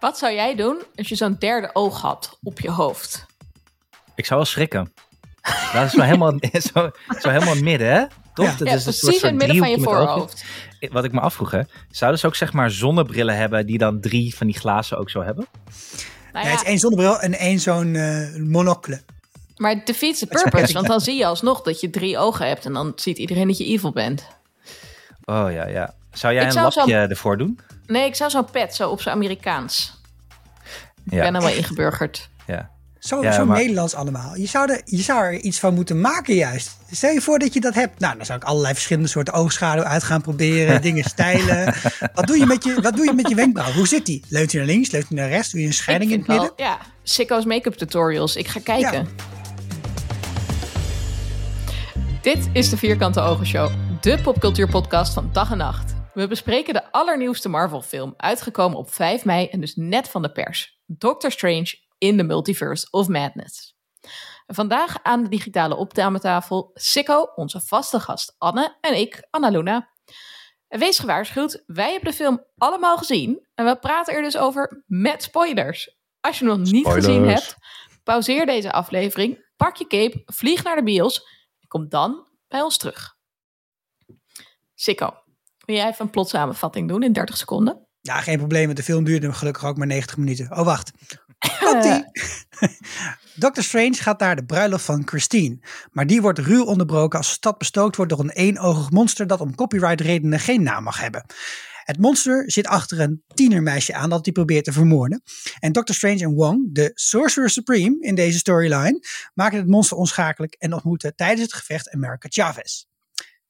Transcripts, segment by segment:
Wat zou jij doen als je zo'n derde oog had op je hoofd? Ik zou wel schrikken. Dat is zo helemaal, zo, zo helemaal midden, hè? Toch? Ja. Dat Ja, is een soort precies in het midden van je voorhoofd. Wat ik me afvroeg, hè? Zouden ze ook zeg maar zonnebrillen hebben die dan drie van die glazen ook zo hebben? Nou Ja, ja, het is één zonnebril en één zo'n eh, monocle. maar het defeats the wel purpose. Want dan zie je alsnog dat je drie ogen hebt. En dan ziet iedereen dat je evil bent. Oh ja, ja. Zou jij Ik een zou zo- lapje ervoor doen? Nee, ik zou zo'n pet, zo op zijn Amerikaans. Ik Ja. ben er wel ingeburgerd. ja. Zo, Ja, zo maar- Nederlands allemaal. Je zou, er, je zou er iets van moeten maken juist. Stel je voor dat je dat hebt. Nou, dan zou ik allerlei verschillende soorten oogschaduw uit gaan proberen. dingen stijlen. Wat doe, je met je, wat doe je met je wenkbrauw? Hoe zit die? Leunt hij naar links? Leunt hij naar rechts? Doe je een scheiding in het midden? wel, ja, sicko's make-up tutorials. Ik ga kijken. Ja. Dit is de Vierkante Ogen Show, de popcultuurpodcast van dag en nacht. We bespreken de allernieuwste Marvel-film, uitgekomen op 5 mei en dus net van de pers. Doctor Strange in the Multiverse of Madness. Vandaag aan de digitale opnametafel Sikko, onze vaste gast Anne en ik, Anna Luna. Wees gewaarschuwd, wij hebben de film allemaal gezien en we praten er dus over met spoilers. Als je hem nog niet Spoilers. gezien hebt, pauzeer deze aflevering, pak je cape, vlieg naar de bios en kom dan bij ons terug. Sikko, wil jij even een plotsamenvatting doen in 30 seconden? Ja, geen probleem. want De film duurde gelukkig ook maar 90 minuten. Oh, wacht. Komt-ie. Doctor Strange gaat naar de bruiloft van Christine. Maar die wordt ruw onderbroken als de stad bestookt wordt door een eenoogig monster dat om copyright redenen geen naam mag hebben. Het monster zit achter een tienermeisje aan dat hij probeert te vermoorden. En Doctor Strange en Wong, de Sorcerer Supreme in deze storyline, maken het monster onschakelijk en ontmoeten tijdens het gevecht America Chavez.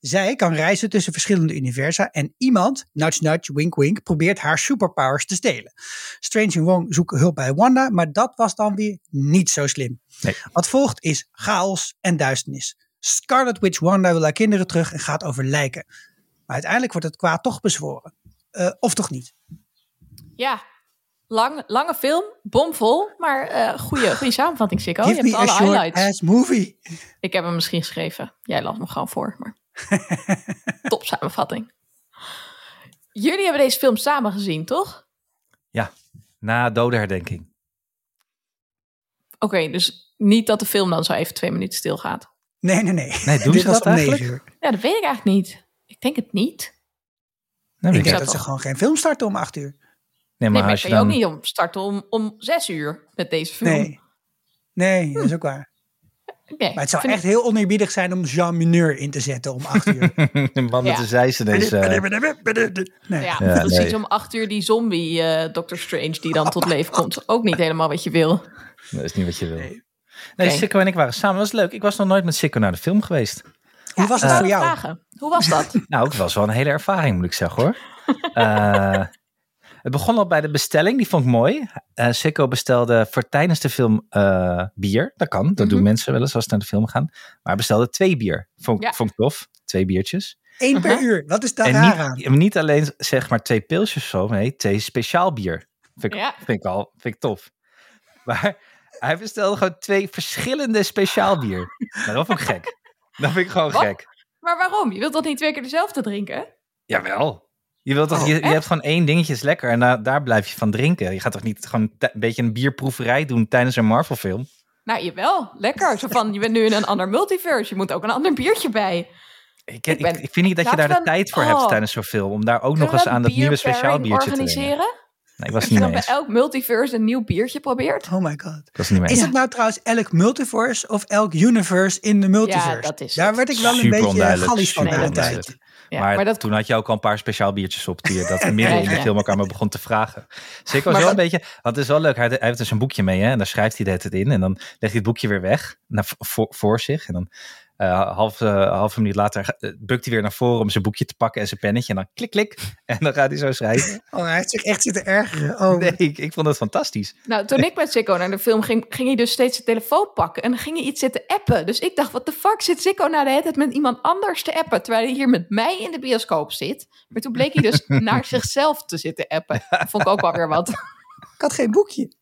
Zij kan reizen tussen verschillende universa en iemand, nudge nudge, wink wink, probeert haar superpowers te stelen. Strange en Wong zoeken hulp bij Wanda, maar dat was dan weer niet zo slim. Nee. Wat volgt is chaos en duisternis. Scarlet Witch Wanda wil haar kinderen terug en gaat over lijken. Maar uiteindelijk wordt het kwaad toch bezworen. Eh, of toch niet? Ja, lang, lange film, bomvol, maar eh goede, goede samenvatting, Sikko. Je Give hebt me a alle short highlights. ass movie. Ik heb hem misschien geschreven. Jij las me gewoon voor, maar top samenvatting. Jullie hebben deze film samen gezien, toch? Ja, na dodenherdenking. Oké, dus niet dat de film dan zo even twee minuten stilgaat. Nee, nee, nee. Nee, doen ze dat om eigenlijk? negen uur. Ja, dat weet ik eigenlijk niet. Ik denk het niet. Nee, Ik ik denk zou dat ze gewoon geen film starten om acht uur. nee, Nee, maar maar als kan je je ook niet om starten om, om zes uur met deze film. Nee. Nee, dat is ook waar. Nee, Maar het zou echt heel oneerbiedig zijn om Jean Mineur in te zetten om acht uur. Met Ja. de zijs ineens... eh, Nee. Ja, Ja, precies nee. om acht uur die zombie eh Doctor Strange die dan tot leven komt. Ook niet helemaal wat je wil. dat is niet wat je wil. Nee. Nee. Sikko en ik waren samen. Dat was leuk. Ik was nog nooit met Sikko naar de film geweest. Hoe was het Eh, voor jou? Vragen. Hoe was dat? Nou, het was wel een hele ervaring, moet ik zeggen hoor. Eh, het begon al bij de bestelling, die vond ik mooi. Eh Sikko bestelde voor tijdens de film eh, bier. Dat kan, dat doen Mhm. mensen wel eens als ze naar de film gaan. Maar hij bestelde twee bier. Vond, Ja. vond ik tof, twee biertjes. Eén per uur. Wat is daar en raar aan? niet, niet alleen zeg maar twee pilsjes of zo, nee, twee speciaal bier. Vind ik, Ja. vind ik al, vind ik tof. Maar hij bestelde gewoon twee verschillende speciaal bier. Nou, dat vond ik gek. Dat vind ik gewoon Wat? gek. Maar waarom? Je wilt toch niet twee keer dezelfde drinken? Jawel. Je, wilt toch, Oh, je, hebt gewoon één dingetje is lekker en daar, daar blijf je van drinken. Je gaat toch niet gewoon een beetje een bierproeverij doen tijdens een Marvel film? Nou, jawel. Lekker. Zo van, je bent nu in een ander multiverse. Je moet ook een ander biertje bij. Ik, Ik ik, ben- ik vind niet dat je daar de tijd voor oh. hebt tijdens zo'n film. Om daar ook nog eens aan dat nieuwe speciaal biertje te organiseren? Nee, ik was Dat niet je mee bij elk multiverse een nieuw biertje probeert? Oh my god. Ik was het niet mee Is het nou trouwens elk multiverse of elk universe in de multiverse? Ja, dat is Daar het. werd ik wel een Super beetje onduidelijk, gallisch van een onduidelijk. tijdje. Ja, maar, maar dat toen had je ook al een paar speciaal biertjes op die je dat midden in de Ja. film elkaar maar begon te vragen. Dus ik was Maar wel een beetje, want het is wel leuk, hij, hij heeft dus een boekje mee hè, en daar schrijft hij tijd in en dan legt hij het boekje weer weg naar, voor, voor zich en dan eh half, eh, halve minuut later eh, bukt hij weer naar voren om zijn boekje te pakken en zijn pennetje en dan klik klik en dan gaat hij zo schrijven. Oh, hij heeft zich echt zitten ergeren. Oh, Nee, ik, ik vond dat fantastisch. Nou, toen ik met Sikko naar de film ging, ging hij dus steeds zijn telefoon pakken. En dan ging hij iets zitten appen. Dus ik dacht, wat de fuck zit Sikko nou de hele tijd met iemand anders te appen? Terwijl hij hier met mij in de bioscoop zit. Maar toen bleek hij dus naar zichzelf te zitten appen. Dat vond ik ook wel weer wat. ik had geen boekje.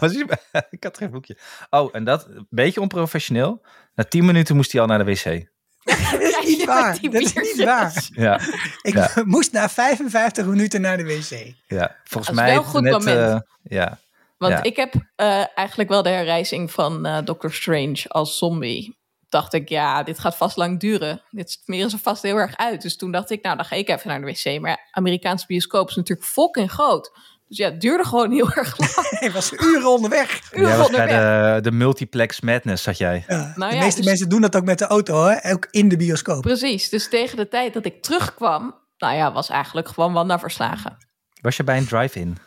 Was hij- ik had geen boekje. Oh, en dat, een beetje onprofessioneel. Na tien minuten moest hij al naar de wc. Dat is niet waar. Dat is niet waar. Ja, Ik Ja. moest na 55 minuten naar de wc. ja. volgens Dat is mij wel een goed net, moment. eh, Ja. Want Ja. ik heb eh, eigenlijk wel de herrijzing van eh Doctor Strange als zombie. Dacht ik, ja, dit gaat vast lang duren. Dit smeren ze vast heel erg uit. Dus toen dacht ik, nou, dan ga ik even naar de wc. Maar ja, Amerikaanse bioscoop is natuurlijk fucking groot. Dus ja, het duurde gewoon heel erg lang. Hij was uren onderweg. Uren Jij was bij de, de multiplex madness, zat jij. Ja, Nou de ja, meeste dus- mensen doen dat ook met de auto, hè? ook in de bioscoop. Precies, dus tegen de tijd dat ik terugkwam, nou ja, was eigenlijk gewoon Wanda verslagen. Was je bij een drive-in?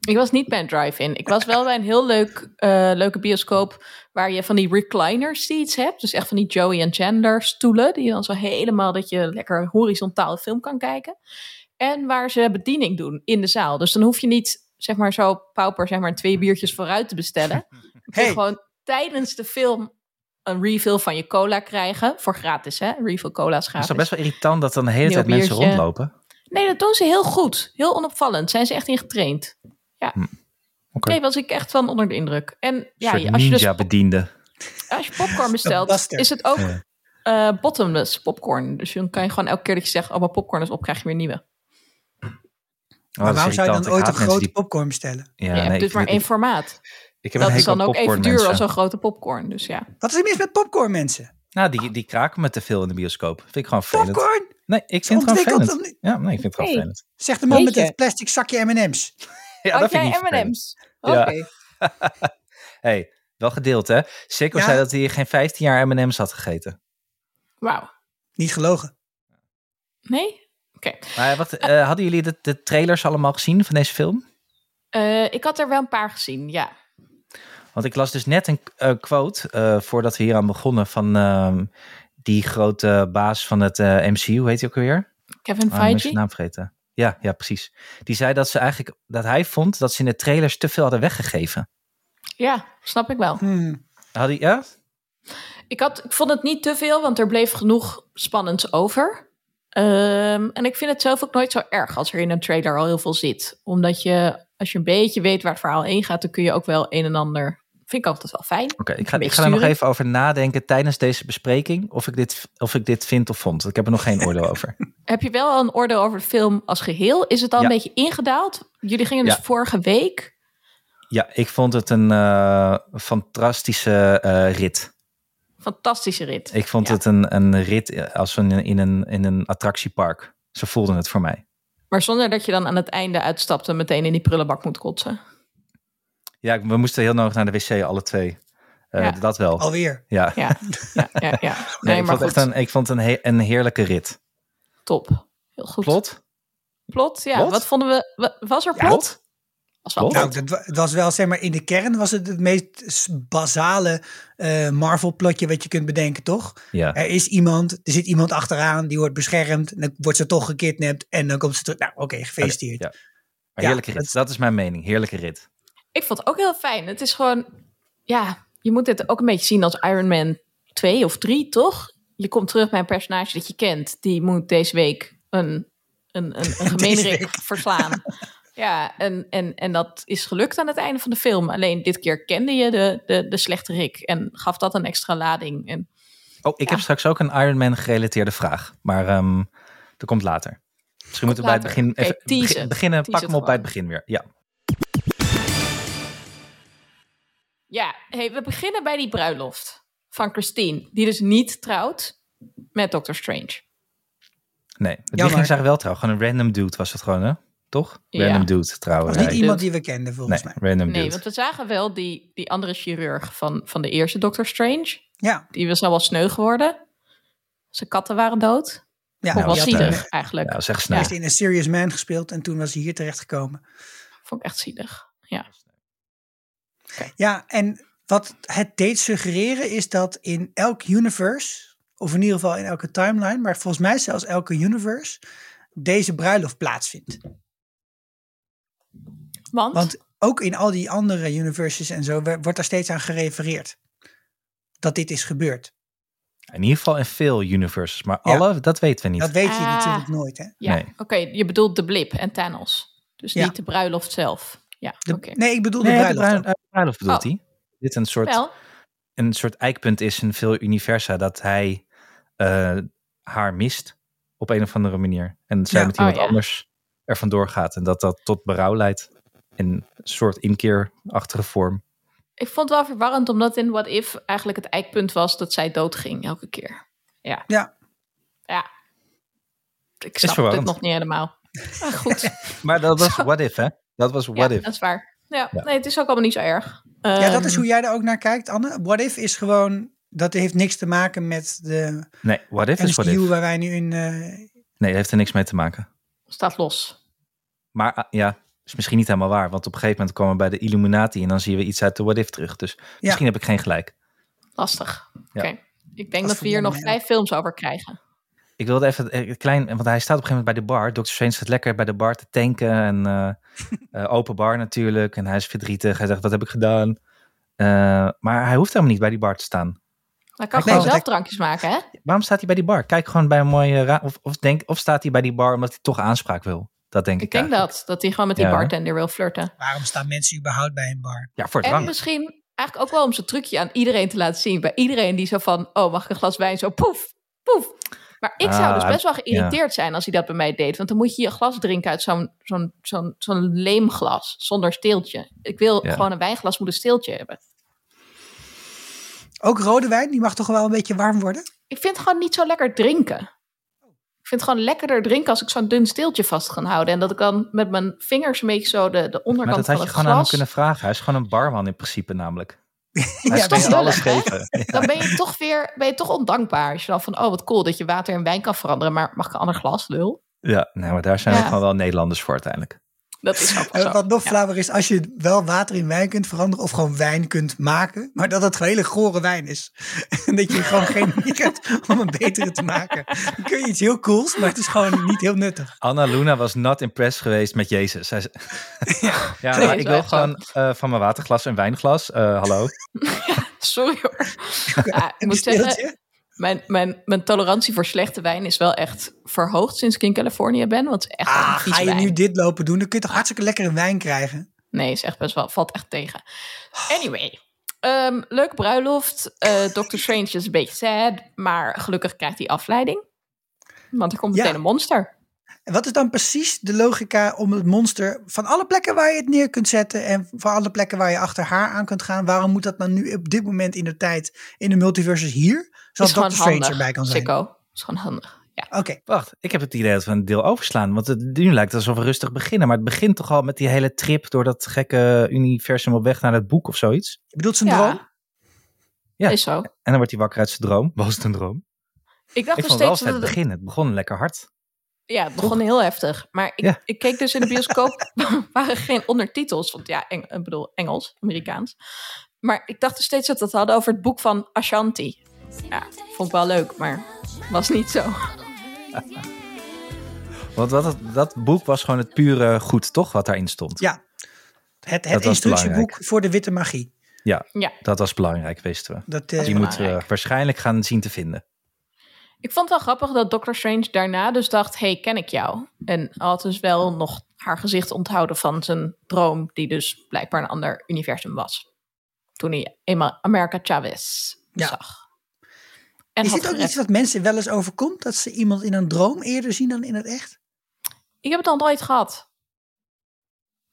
Ik was niet bij een drive-in. Ik was wel bij een heel leuk, eh, leuke bioscoop waar je van die recliner seats hebt. Dus echt van die Joey en Chandler stoelen. Die dan zo helemaal dat je lekker horizontaal de film kan kijken. En waar ze bediening doen in de zaal. Dus dan hoef je niet, zeg maar zo pauper, zeg maar twee biertjes vooruit te bestellen. Je Hey. kunt gewoon tijdens de film een refill van je cola krijgen. Voor gratis, hè? Refill cola is Het is gratis. best wel irritant dat dan de hele Nieuw tijd mensen rondlopen? Nee, dat doen ze heel goed. Heel onopvallend. Zijn ze echt in getraind. Ja. Oké. Nee, was ik echt van onder de indruk. En Een ja, als je, dus, ninja-bediende. als je popcorn bestelt, is het ook Ja. eh, bottomless popcorn. Dus dan kan je gewoon elke keer dat je zegt, oh, mijn popcorn is op, krijg je weer nieuwe. Oh, maar waarom zou je dan ooit een grote die- popcorn bestellen? Ja, je nee, dus maar één formaat. Ik heb Dat een is dan ook even duur als zo'n grote popcorn. Dus ja. Wat is er mis met popcorn, mensen? Nou, die, die kraken me te veel in de bioscoop. Vind ik gewoon vervelend. Popcorn? Nee, ik vind het gewoon ontwikkeld vervelend. Ja, nee, ik vind het gewoon Hey. vervelend. Zegt de man met het plastic zakje M&M's. Ja, Had dat vind ik jij niet vervelend. M&M's? Oké. Ja. hey, wel gedeeld hè? Sikko Ja. zei dat hij geen 15 jaar M&M's had gegeten. Wauw. Niet gelogen. Nee? Oké. Maar wat, eh, hadden jullie de, de trailers allemaal gezien van deze film? Eh, ik had er wel een paar gezien, ja. Want ik las dus net een eh, quote, eh, voordat we hier aan begonnen, van ehm, die grote baas van het eh, MCU, hoe heet hij ook alweer? Kevin Ah, ik ben zijn Feige. naam vergeten. Ja, ja, precies. Die zei dat ze eigenlijk, dat hij vond dat ze in de trailers te veel hadden weggegeven. Ja, snap ik wel. Hmm. Had hij, ja? Ik, had, ik vond het niet te veel, want er bleef genoeg spannends over. Ehm, en ik vind het zelf ook nooit zo erg als er in een trailer al heel veel zit. Omdat je, als je een beetje weet waar het verhaal heen gaat, dan kun je ook wel een en ander. Vind ik altijd wel fijn. Oké, ik ga, ik ga er nog even over nadenken tijdens deze bespreking of ik dit, of ik dit vind of vond. Ik heb er nog geen oordeel over. Heb je wel al een oordeel over de film als geheel? Is het al Ja. een beetje ingedaald? Jullie gingen dus Ja. vorige week. Ja, ik vond het een eh, fantastische eh, rit. Fantastische rit. Ik vond Ja. het een, een rit als een, in, een, in een attractiepark. Ze voelden het voor mij. Maar zonder dat je dan aan het einde uitstapt en meteen in die prullenbak moet kotsen. Ja, we moesten heel nodig naar de wc, alle twee. Eh, Ja. Dat wel. Alweer. Ja. Ja, ja, ja. ja. Nee, Nee, ik maar vond, goed. echt een, ik vond een, he- een heerlijke rit. Top. Heel goed. Plot? Plot, ja. Plot? Wat vonden we? wa- Was er Ja, plot? Was wel. Nou, dat was wel, zeg maar, in de kern was het het meest basale eh, Marvel-plotje wat je kunt bedenken, toch? Ja. Er is iemand, er zit iemand achteraan, die wordt beschermd, en dan wordt ze toch gekidnapt en dan komt ze terug. Nou, oké, gefeliciteerd. Ja. Maar Ja, heerlijke rit. dat- Dat is mijn mening. Heerlijke rit. Ik vond het ook heel fijn. Het is gewoon, ja, je moet het ook een beetje zien als Iron Man 2 of 3, toch? Je komt terug bij een personage dat je kent. Die moet deze week een, een, een, een gemeenerik verslaan. Ja, en, en, en dat is gelukt aan het einde van de film. Alleen dit keer kende je de, de, de slechte Rick en gaf dat een extra lading. En Oh, ik Ja. heb straks ook een Iron Man gerelateerde vraag. Maar ehm dat komt later. Misschien moeten we bij het begin even tease begin- het. beginnen. Pak hem op bij het begin weer. Ja. ja, hey, we beginnen bij die bruiloft van Christine. Die dus niet trouwt met Doctor Strange. Nee, die ging zeggen wel trouwen. Gewoon een random dude was het gewoon, hè? Toch? Ja. Random dude trouwen. was niet iemand dude. die we kenden, volgens nee mij. random Nee, dude. want we zagen wel die, die andere chirurg van, van de eerste Doctor Strange. Ja, Die was al wel sneu geworden. Zijn katten waren dood. ja wel had, zielig eh, eigenlijk. Ja, is echt Hij snel. heeft in een Serious Man gespeeld en toen was hij hier terechtgekomen. Vond ik echt zielig. Ja. Ja, en wat het deed suggereren is dat in elk universe, of in ieder geval in elke timeline, maar volgens mij zelfs elke universe, deze bruiloft plaatsvindt. Want, Want ook in al die andere universes en zo wordt daar steeds aan gerefereerd. Dat dit is gebeurd. In ieder geval in veel universes. Maar Ja. alle, dat weten we niet. Dat weet je Ah. natuurlijk nooit, hè? ja, nee. oké, je bedoelt de blip en Thanos. Dus Ja. niet de bruiloft zelf. Ja, De- oké. Nee, ik bedoel Nee, de de bruiloft. bruin- ook. eh, bruiloft bedoelt Oh. hij. Dit een soort, Wel, een soort eikpunt is in veel universa dat hij eh, haar mist op een of andere manier. En zij Ja. met iemand Oh, ja. anders er vandoor gaat. En dat dat tot berouw leidt. In een soort inkeerachtige vorm. Ik vond het wel verwarrend, omdat in What If eigenlijk het eikpunt was dat zij doodging elke keer. Ja. Ja. Ja. Ik snap het nog niet helemaal. Maar goed. Maar dat was What If, hè? Dat was ja, What If. dat is waar. Ja, Ja. nee, het is ook allemaal niet zo erg. ja, dat is Ehm, hoe jij er ook naar kijkt, Anne. What If is gewoon, dat heeft niks te maken met de Nee, What If is What If. waar wij nu in... eh, Nee, dat heeft er niks mee te maken. Staat los. Maar ah, ja, is misschien niet helemaal waar. Want op een gegeven moment komen we bij de Illuminati en dan zien we iets uit de What If terug. Dus misschien heb ik geen gelijk. Lastig. Oké. Ik denk Dat dat we hier nog vijf films over krijgen. Ik wilde even eh, klein, want hij staat op een gegeven moment bij de bar. Dr. Strange staat lekker bij de bar te tanken en eh, eh, open bar natuurlijk. En hij is verdrietig. Hij zegt, wat heb ik gedaan? Eh, maar hij hoeft helemaal niet bij die bar te staan. Hij kan gewoon zelf drankjes maken, hè? Waarom staat hij bij die bar? Kijk gewoon bij een mooie ra- of, of, denk, of staat hij bij die bar omdat hij toch aanspraak wil? Dat denk ik Ik denk eigenlijk. dat. Dat hij gewoon met die Ja. bartender wil flirten. waarom staan mensen überhaupt bij een bar? Ja, voor En drank. misschien eigenlijk ook wel om zijn trucje aan iedereen te laten zien. Bij iedereen die zo van, oh, mag ik een glas wijn? Zo poef, poef. Maar ik zou Ah, dus best wel geïrriteerd zijn als hij dat bij mij deed. Want dan moet je je glas drinken uit zo'n zo'n zo'n zo'n leemglas zonder steeltje. Ik wil Ja. gewoon een wijnglas moet een steeltje hebben. Ook rode wijn, die mag toch wel een beetje warm worden? Ik vind het gewoon niet zo lekker drinken. Ik vind het gewoon lekkerder drinken als ik zo'n dun steeltje vast kan houden. En dat ik dan met mijn vingers een beetje zo de, de Maar onderkant dat van had je het gewoon aan hem glas... kunnen vragen. Hij is gewoon een barman in principe namelijk. Hij Ja, alles geven. Ja. Dan ben je toch weer ben je toch ondankbaar. Als je dan van, oh wat cool dat je water in wijn kan veranderen. Maar mag ik een ander glas, lul? Ja, nee, maar daar zijn we gewoon wel Nederlanders voor uiteindelijk. Dat is En zo. wat nog Ja. flauwer is, als je wel water in wijn kunt veranderen of gewoon wijn kunt maken, maar dat het gewoon hele gore wijn is. En dat je gewoon geen manier hebt om een betere te maken. Dan kun je iets heel cools, maar het is gewoon niet heel nuttig. Anna Luna was not impressed geweest met Jezus. Hij zei- ja, Nee, is ik wil gewoon eh, van mijn waterglas een wijnglas. Eh, hallo. Sorry hoor. Ja, ik En moet een zeggen, steeltje? Mijn, mijn, mijn tolerantie voor slechte wijn is wel echt verhoogd sinds ik in Californië ben. Want het is echt Ah, ga je wijn. nu dit lopen doen? Dan kun je toch hartstikke lekkere wijn krijgen? Nee, is echt best wel, valt echt tegen. Anyway, ehm leuke bruiloft. Eh Dr. Strange is een beetje sad, maar gelukkig krijgt hij afleiding. Want er komt Ja. meteen een monster. En wat is dan precies de logica om het monster van alle plekken waar je het neer kunt zetten en van alle plekken waar je achter haar aan kunt gaan, waarom moet dat dan nu op dit moment in de tijd in de multiverses hier, gewoon Doctor Strange handig, erbij kan zijn? Sicko. is gewoon handig. Ja. Oké, Wacht, ik heb het idee dat we een deel overslaan. Want het, nu lijkt het alsof we rustig beginnen. Maar het begint toch al met die hele trip door dat gekke universum op weg naar het boek of zoiets. je bedoelt zijn Ja. droom? Ja. Is zo. En dan wordt hij wakker uit zijn droom. Was het een droom? Ik dacht Ik vond wel steeds het dat het, begin. Het begon lekker hard. ja, het begon heel heftig. Maar ik, Ja. ik keek dus in de bioscoop, waren geen ondertitels. Want ja, Eng- ik bedoel Engels, Amerikaans. Maar ik dacht dus steeds dat we het hadden over het boek van Ashanti. Ja, vond ik wel leuk, maar was niet zo. Want wat, dat boek was gewoon het pure goed, toch? Wat daarin stond. Ja. Het, het instructieboek voor de witte magie. Ja, Ja. dat was belangrijk, wisten we. Dat, is eh, Die moeten we waarschijnlijk gaan zien te vinden. Ik vond het wel grappig dat Doctor Strange daarna dus dacht: hey, ken ik jou? En had dus wel nog haar gezicht onthouden van zijn droom, die dus blijkbaar een ander universum was. Toen hij eenmaal America Chavez Ja. zag. En is dit ook gered- iets wat mensen wel eens overkomt? Dat ze iemand in een droom eerder zien dan in het echt? Ik heb het al nooit gehad.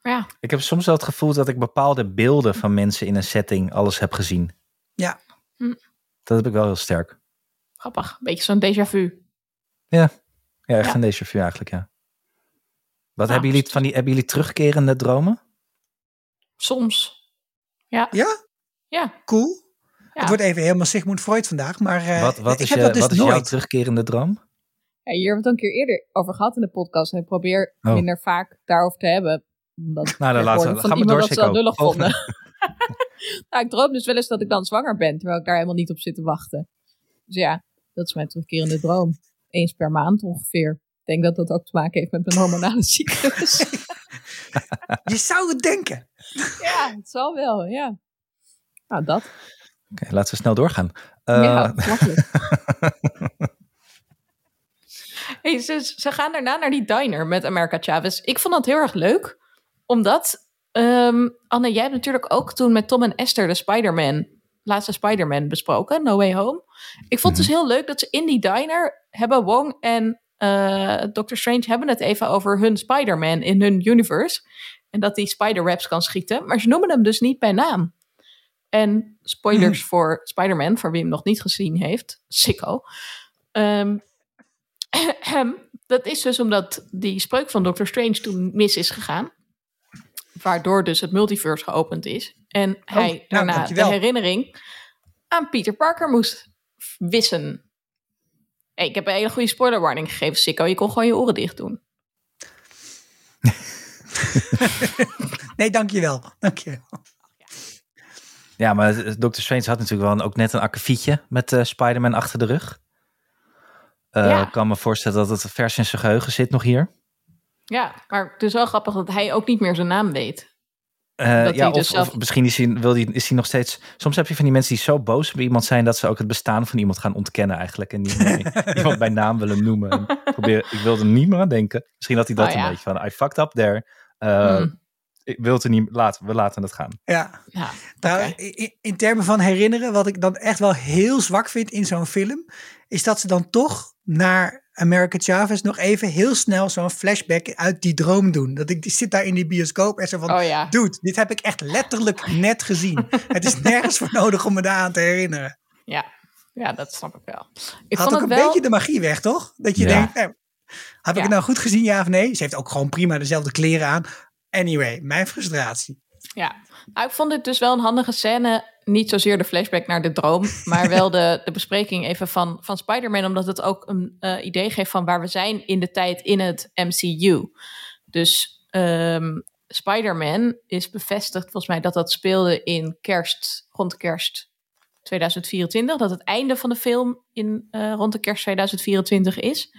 Ja, Ik heb soms wel het gevoel dat ik bepaalde beelden van mensen in een setting alles heb gezien. Ja. Hm. Dat heb ik wel heel sterk. grappig. Een beetje zo'n déjà vu. Ja, echt Ja. een déjà vu eigenlijk, ja. Wat Nou, hebben jullie van die hebben jullie terugkerende dromen? Soms. Ja, Ja? ja. Cool. Ja. Het wordt even helemaal Sigmund Freud vandaag. Maar eh, wat wat ik is, heb je, dat dus wat is jouw terugkerende droom? Ja, hier hebben we het een keer eerder over gehad in de podcast. En ik probeer Oh. minder vaak daarover te hebben. Omdat Nou, dan ik laten we- gaan we door, dat ze lullig vonden. nou, ik droom dus wel eens dat ik dan zwanger ben. Terwijl ik daar helemaal niet op zit te wachten. Dus ja, dat is mijn terugkerende droom. Eens per maand ongeveer. Ik denk dat dat ook te maken heeft met mijn hormonale cyclus. Je zou het denken. ja, het zal wel, ja. Nou, dat. Oké, laten we snel doorgaan. Eh, ja, makkelijk. Hey, ze, ze gaan daarna naar die diner met America Chavez. Ik vond dat heel erg leuk, omdat... ehm, Anne, jij hebt natuurlijk ook toen met Tom en Esther de Spider-Man... laatste Spider-Man besproken, No Way Home. Ik vond het dus heel leuk dat ze in die diner... hebben Wong en eh Doctor Strange hebben het even over hun Spider-Man in hun universe. En dat hij spiderwebs kan schieten. Maar ze noemen hem dus niet bij naam. En spoilers voor Spider-Man, voor wie hem nog niet gezien heeft. Sicko. Ehm, dat is dus omdat die spreuk van Doctor Strange toen mis is gegaan. Waardoor dus het multiverse geopend is. En hij nou, daarna de herinnering aan Peter Parker moest wissen. Hey, ik heb een hele goede spoiler warning gegeven, Sikko. Je kon gewoon je oren dicht doen. Nee, dankjewel. Dankjewel. Ja, maar Dr. Strange had natuurlijk wel ook net een akkefietje met eh Spider-Man achter de rug. Eh, Ja. Ik kan me voorstellen dat het vers in zijn geheugen zit nog hier. Ja, maar het is wel grappig dat hij ook niet meer zijn naam weet. Eh, ja, hij of, dus zelf- of misschien is hij, wil hij, is hij nog steeds... Soms heb je van die mensen die zo boos op iemand zijn... dat ze ook het bestaan van iemand gaan ontkennen eigenlijk. En niet iemand bij naam willen noemen. En proberen, ik wilde er niet meer aan denken. Misschien dat hij dat Oh, ja. een beetje van... I fucked up there. Hmm. Ik wil het er niet... Laten, we laten het gaan. Ja. Ja, Nou, in, in termen van herinneren, wat ik dan echt wel heel zwak vind in zo'n film, is dat ze dan toch naar America Chavez nog even heel snel zo'n flashback uit die droom doen. Dat ik die zit daar in die bioscoop en zo van, Oh ja. dude, dit heb ik echt letterlijk net gezien. Het is nergens voor nodig om me daaraan te herinneren. Ja. ja, dat snap ik wel. Ik Had vond ook een wel... beetje de magie weg, toch? Dat je Ja. denkt, eh, heb ik Ja. het nou goed gezien, ja of nee? Ze heeft ook gewoon prima dezelfde kleren aan. Anyway, mijn frustratie. Ja, nou, ik vond dit dus wel een handige scène. Niet zozeer de flashback naar de droom, maar wel de, de bespreking even van, van Spider-Man. Omdat het ook een eh, idee geeft van waar we zijn in de tijd in het MCU. Dus ehm, Spider-Man is bevestigd volgens mij dat dat speelde in kerst, rond kerst 2024. Dat het einde van de film in, eh, rond de kerst 2024 is.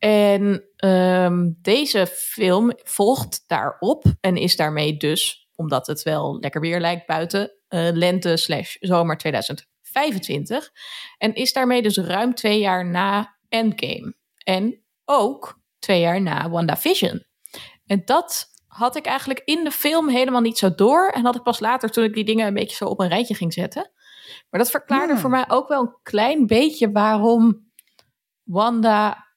En ehm, deze film volgt daarop en is daarmee dus, omdat het wel lekker weer lijkt buiten, eh, lente slash zomer 2025. En is daarmee dus ruim twee jaar na Endgame. En ook twee jaar na WandaVision. En dat had ik eigenlijk in de film helemaal niet zo door. En had ik pas later toen ik die dingen een beetje zo op een rijtje ging zetten. Maar dat verklaarde Hmm. voor mij ook wel een klein beetje waarom Wanda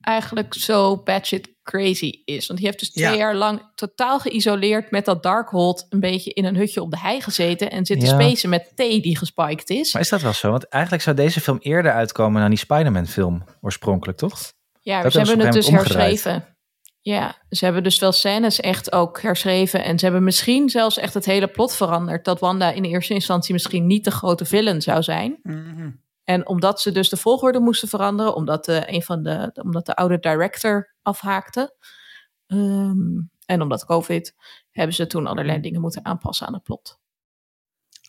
eigenlijk zo batshit crazy is. Want die heeft dus twee Ja. jaar lang totaal geïsoleerd met dat Darkhold een beetje in een hutje op de hei gezeten en zitten Ja. spacen met thee die gespiked is. Maar is dat wel zo? Want eigenlijk zou deze film eerder uitkomen dan die Spider-Man film oorspronkelijk, toch? Ja, Dat ze hebben het dus herschreven. Ja, ze hebben dus wel scènes echt ook herschreven. En ze hebben misschien zelfs echt het hele plot veranderd. Dat Wanda in eerste instantie misschien niet de grote villain zou zijn. Mhm. En omdat ze dus de volgorde moesten veranderen, omdat de, een van de, omdat de oude director afhaakte. ehm, en omdat COVID, hebben ze toen allerlei dingen moeten aanpassen aan het plot.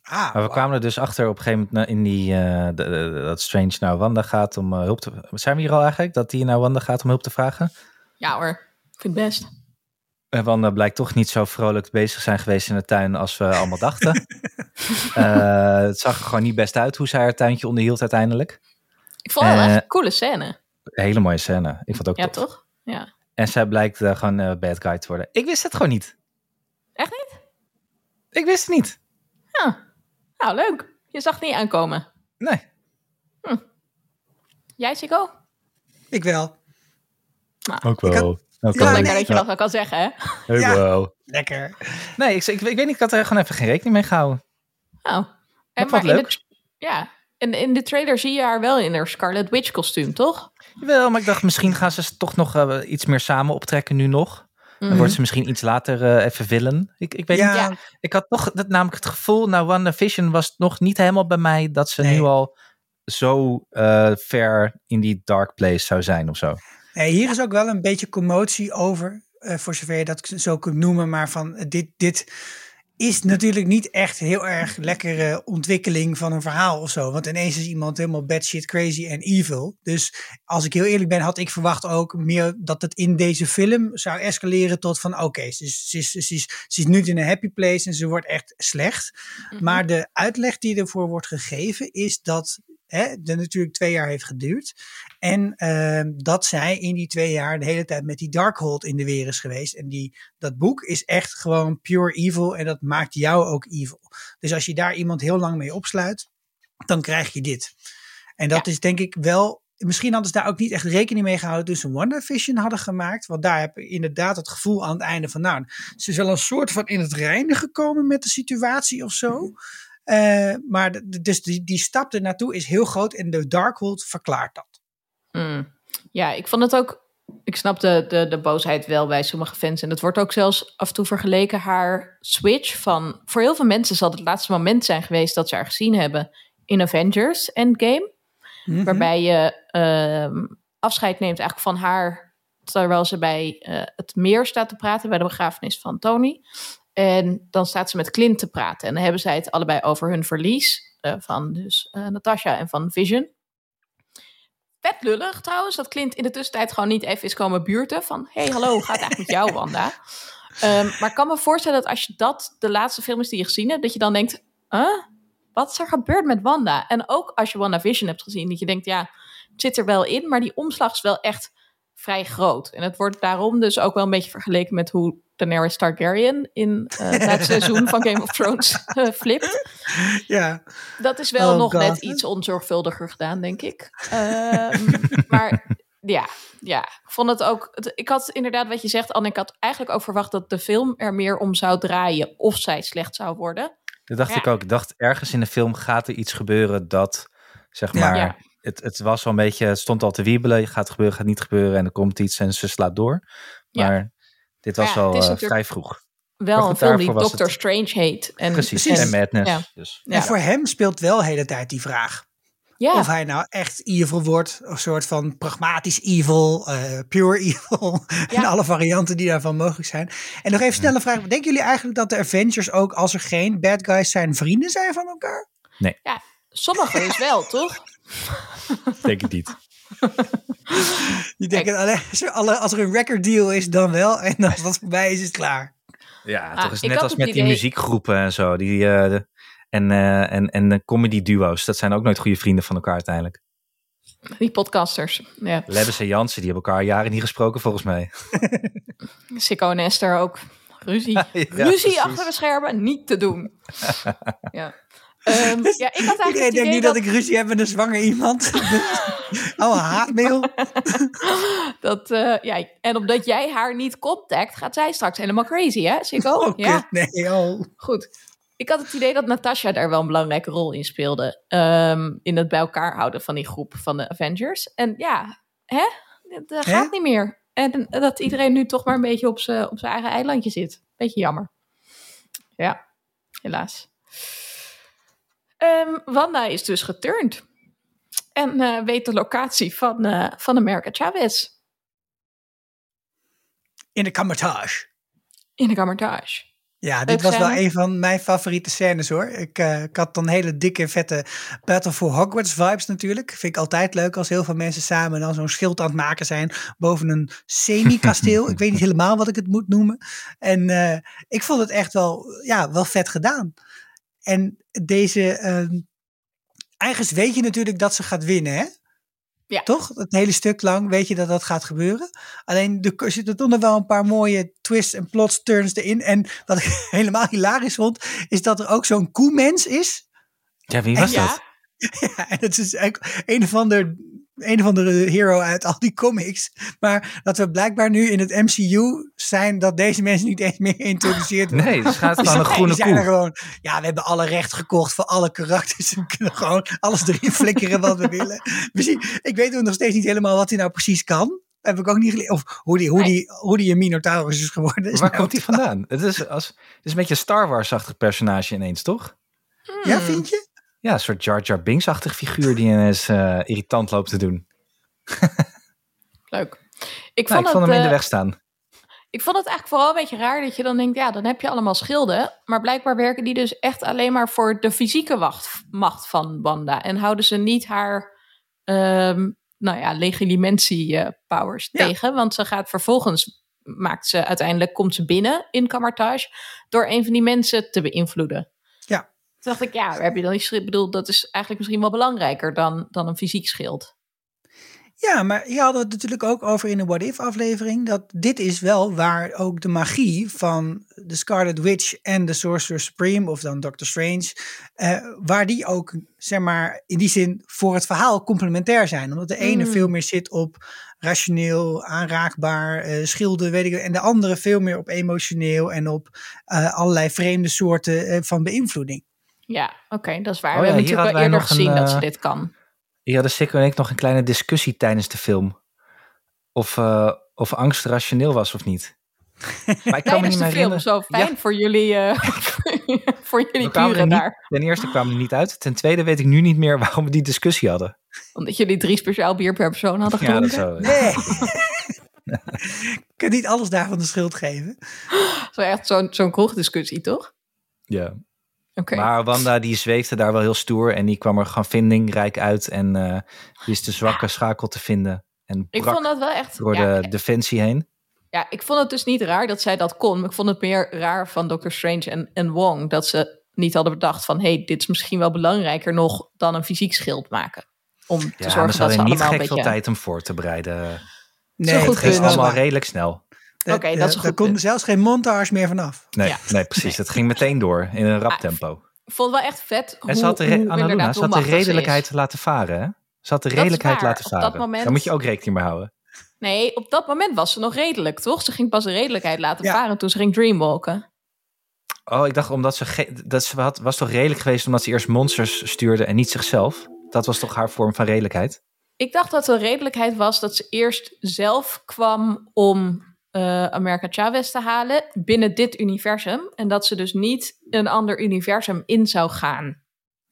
Ah, Maar we kwamen er dus achter op een gegeven moment na- in die, eh, de- de- dat Strange naar Wanda gaat om eh, hulp te... Zijn we hier al eigenlijk? Dat die naar Wanda gaat om hulp te vragen? Ja hoor, ik vind het best. En Wanda blijkt toch niet zo vrolijk bezig zijn geweest in de tuin als we allemaal dachten. Eh, het zag er gewoon niet best uit hoe zij haar tuintje onderhield uiteindelijk. Ik vond het wel Eh, echt een coole scène. Een hele mooie scène. Ik vond het ook Ja, tof. toch? Ja. En zij blijkt eh, gewoon bad guy te worden. Ik wist het gewoon niet. Echt niet? Ik wist het niet. Ja. Nou, leuk. Je zag het niet aankomen. Nee. Jij, Chico? Ik wel. Ook Ik had- wel. Ook Ja, Ja, wel. lekker nee. dat je dat wel kan zeggen, hè? Ook Ja. wel. Lekker. Nee, ik, ik, ik weet niet, ik had er gewoon even geen rekening mee gehouden. Nou. Ik En maar in de, ja, in, in de trailer zie je haar wel in haar Scarlet Witch kostuum, toch? Jawel, maar ik dacht misschien gaan ze toch nog eh, iets meer samen optrekken nu nog. Dan Mhm. wordt ze misschien iets later eh, even villain. Ik, ik weet Ja, niet. Ja. Ik had toch het, namelijk het gevoel, nou WandaVision was nog niet helemaal bij mij dat ze Nee. nu al zo eh, ver in die dark place zou zijn of zo. Nee, hier is ook wel een beetje commotie over, eh, voor zover je dat zo kunt noemen. Maar van dit, dit is natuurlijk niet echt heel erg lekkere ontwikkeling van een verhaal of zo. Want ineens is iemand helemaal batshit crazy en evil. Dus als ik heel eerlijk ben, had ik verwacht ook meer dat het in deze film zou escaleren tot van oké, ze, is- ze, ze is nu in een happy place en ze wordt echt slecht. Mhm. Maar de uitleg die ervoor wordt gegeven is dat hè, het natuurlijk twee jaar heeft geduurd. En ehm, dat zij in die twee jaar de hele tijd met die Darkhold in de weer is geweest. En die, dat boek is echt gewoon pure evil en dat maakt jou ook evil. Dus als je daar iemand heel lang mee opsluit, dan krijg je dit. En dat is denk ik wel misschien hadden ze daar ook niet echt rekening mee gehouden toen ze WandaVision hadden gemaakt. Want daar heb je inderdaad het gevoel aan het einde van, nou, ze is wel een soort van in het reinen gekomen met de situatie of zo. Uh, maar dus die, die stap er naartoe is heel groot en de Darkhold verklaart dat. Mm. Ja, ik vond het ook. Ik snap de, de, de boosheid wel bij sommige fans. En het wordt ook zelfs af en toe vergeleken haar switch van. Voor heel veel mensen zal het laatste moment zijn geweest dat ze haar gezien hebben in Avengers Endgame. Mm Waarbij je uh, afscheid neemt eigenlijk van haar. Terwijl ze bij uh, het meer staat te praten bij de begrafenis van Tony. En dan staat ze met Clint te praten. En dan hebben zij het allebei over hun verlies. Uh, van dus uh, Natasha en van Vision. Vet lullig trouwens, dat Clint in de tussentijd gewoon niet even is komen buurten. Van, hey, hallo, hoe gaat het eigenlijk met jou, Wanda? Um, maar ik kan me voorstellen dat als je dat de laatste film is die je gezien hebt, dat je dan denkt, huh? wat is er gebeurd met Wanda? En ook als je WandaVision hebt gezien, dat je denkt, ja, het zit er wel in, maar die omslag is wel echt vrij groot. En het wordt daarom dus ook wel een beetje vergeleken met hoe Daenerys Targaryen in uh, het seizoen van Game of Thrones uh, flipt. Ja. Dat is wel oh nog God. net iets onzorgvuldiger gedaan, denk ik. Um, maar ja, ja, ik vond het ook. Ik had inderdaad wat je zegt, Anne. Ik had eigenlijk ook verwacht dat de film er meer om zou draaien of zij slecht zou worden. Dat dacht ja. ik ook. Ik dacht ergens in de film gaat er iets gebeuren dat, zeg maar. Ja. Het, het was wel een beetje, het stond al te wiebelen. Gaat het gebeuren, gaat niet gebeuren. En er komt iets en ze slaat door. Maar dit was ja, al uh, vrij vroeg. Wel een film die Doctor het... Strange heet. En, Precies, en, en Madness. Ja. Dus. En voor hem speelt wel de hele tijd die vraag. Ja. Of hij nou echt evil wordt, een soort van pragmatisch evil, uh, pure evil. en alle varianten die daarvan mogelijk zijn. En nog even snelle vraag. Denken jullie eigenlijk dat de Avengers ook, als er geen bad guys zijn, vrienden zijn van elkaar? Nee. Ja, sommigen dus wel, toch? Denk ik niet. Die denken, alleen, als er een record deal is, dan wel. En als dat voorbij is, is het klaar. Ja, ah, toch is net als met die muziekgroepen en zo. Die, uh, de, en, uh, en, en de comedy duo's. Dat zijn ook nooit goede vrienden van elkaar uiteindelijk. Die podcasters, ja. Lebbes en Jansen, die hebben elkaar jaren niet gesproken volgens mij. Sikko en Esther ook. Ruzie. ja, Ruzie precies. achter de schermen, niet te doen. ja. Um, ja, ik had eigenlijk Iedereen denkt niet dat... dat... ik ruzie heb met een zwanger iemand. oh, haatmail. dat, uh, ja, en omdat jij haar niet contact, gaat zij straks helemaal crazy, hè, Sikko? Oh, ja. Nee, oh. Goed. Ik had het idee dat Natasha daar wel een belangrijke rol in speelde. Um, in het bij elkaar houden van die groep van de Avengers. En ja, hè? Dat gaat hè? niet meer. En dat iedereen nu toch maar een beetje op zijn eigen eilandje zit. Beetje jammer. Ja, helaas. Um, Wanda is dus geturnd. En uh, weet de locatie van, uh, van America Chavez. In de kamertage. In de kamertage. Ja, dit was wel een van mijn favoriete scènes hoor. Ik, uh, ik had dan hele dikke, vette Battle for Hogwarts vibes natuurlijk. Vind ik altijd leuk als heel veel mensen samen dan zo'n schild aan het maken zijn boven een semi-kasteel. ik weet niet helemaal wat ik het moet noemen. En uh, ik vond het echt wel, ja, wel vet gedaan. En deze, uh, eigenlijk weet je natuurlijk dat ze gaat winnen, hè? Ja. Toch? Het hele stuk lang weet je dat dat gaat gebeuren. Alleen er zitten toch nog wel een paar mooie twists en plots turns erin. En wat ik helemaal hilarisch vond, is dat er ook zo'n koemens is. Ja, wie was en, dat? Ja, en het is eigenlijk een of ander een of andere hero uit al die comics. Maar dat we blijkbaar nu in het MCU zijn dat deze mensen niet eens meer geïntroduceerd worden. Nee, het gaat van een groene koe. Gewoon, ja, we hebben alle recht gekocht voor alle karakters. We kunnen gewoon alles erin flikkeren wat we willen. ik weet ook nog steeds niet helemaal wat hij nou precies kan. Heb ik ook niet geleerd. Of hoe die, hoe, die, hoe die een Minotaurus is geworden. Is Waar komt hij vandaan? Het is, als, het is een beetje een Star Wars-achtig personage ineens, toch? Hmm. Ja, vind je? Ja, een soort Jar Jar Binks-achtig figuur die ineens uh, irritant loopt te doen. Leuk. Ik nou, vond, ik het, vond hem in de weg staan. Ik vond het eigenlijk vooral een beetje raar dat je dan denkt, ja, dan heb je allemaal schilden. Maar blijkbaar werken die dus echt alleen maar voor de fysieke wacht, macht van Wanda. En houden ze niet haar, um, nou ja, legitimatie-powers ja. tegen. Want ze gaat vervolgens, maakt ze uiteindelijk, komt ze binnen in Camartage door een van die mensen te beïnvloeden. Toen dacht ik, ja, heb je dan iets bedoeld, dat is eigenlijk misschien wel belangrijker dan, dan een fysiek schild. Ja, maar hadden we het natuurlijk ook over in de What If aflevering. Dat dit is wel waar ook de magie van de Scarlet Witch en de Sorcerer Supreme, of dan Doctor Strange, eh, waar die ook, zeg maar, in die zin voor het verhaal complementair zijn. Omdat de ene Mm. veel meer zit op rationeel, aanraakbaar, eh, schilden, weet ik En de andere veel meer op emotioneel en op eh, allerlei vreemde soorten eh, van beïnvloeding. Ja, oké, dat is waar. Oh we ja, hebben natuurlijk wij eerder een, gezien dat ze eh, dit kan. Hier hadden Sikko en ik nog een kleine discussie tijdens de film. Of, eh, of angst rationeel was of niet. Maar ik kan me niet de meer film, zo fijn voor jullie, eh, voor jullie buren daar. Ten eerste kwamen we er niet uit. Ten tweede weet ik nu niet meer waarom we die discussie hadden. Omdat jullie drie speciaal bier per persoon hadden Ja, dat gedronken. zo. Nee. Ik kan niet alles daarvan de schuld geven. Zo echt zo'n zo'n kroegdiscussie, toch? Ja. Maar Wanda die zweefde daar wel heel stoer en die kwam er gewoon vindingrijk uit en eh wist de zwakke schakel te vinden. En Ik brak vond dat wel echt... door ja, de defensie heen. ja, ik vond het dus niet raar dat zij dat kon. Maar ik vond het meer raar van Doctor Strange en, en Wong... dat ze niet hadden bedacht van... hey, dit is misschien wel belangrijker nog dan een fysiek schild maken. Om te Ja, maar zorgen ze dat ze hadden niet een gek veel beetje... tijd om voor te bereiden. Nee, goed Het ging allemaal redelijk snel. Oké, dat is goed kon zelfs geen montage meer vanaf. Nee, Ja. nee precies. Het ging meteen door in een rap Ah, tempo. Ik vond het wel echt vet hoe, En ze had de, hoe Annaluna, ze had de redelijkheid is. laten varen. Hè? Ze had de redelijkheid laten Op dat varen. moment- Daar moet je ook rekening mee houden. Nee, op dat moment was ze nog redelijk, toch? Ze ging pas de redelijkheid laten Ja. varen toen ze ging dreamwalken. Oh, ik dacht omdat ze... Dat ze had, was toch redelijk geweest omdat ze eerst monsters stuurde en niet zichzelf? Dat was toch haar vorm van redelijkheid? Ik dacht dat de redelijkheid was dat ze eerst zelf kwam om eh America Chavez te halen binnen dit universum. En dat ze dus niet een ander universum in zou gaan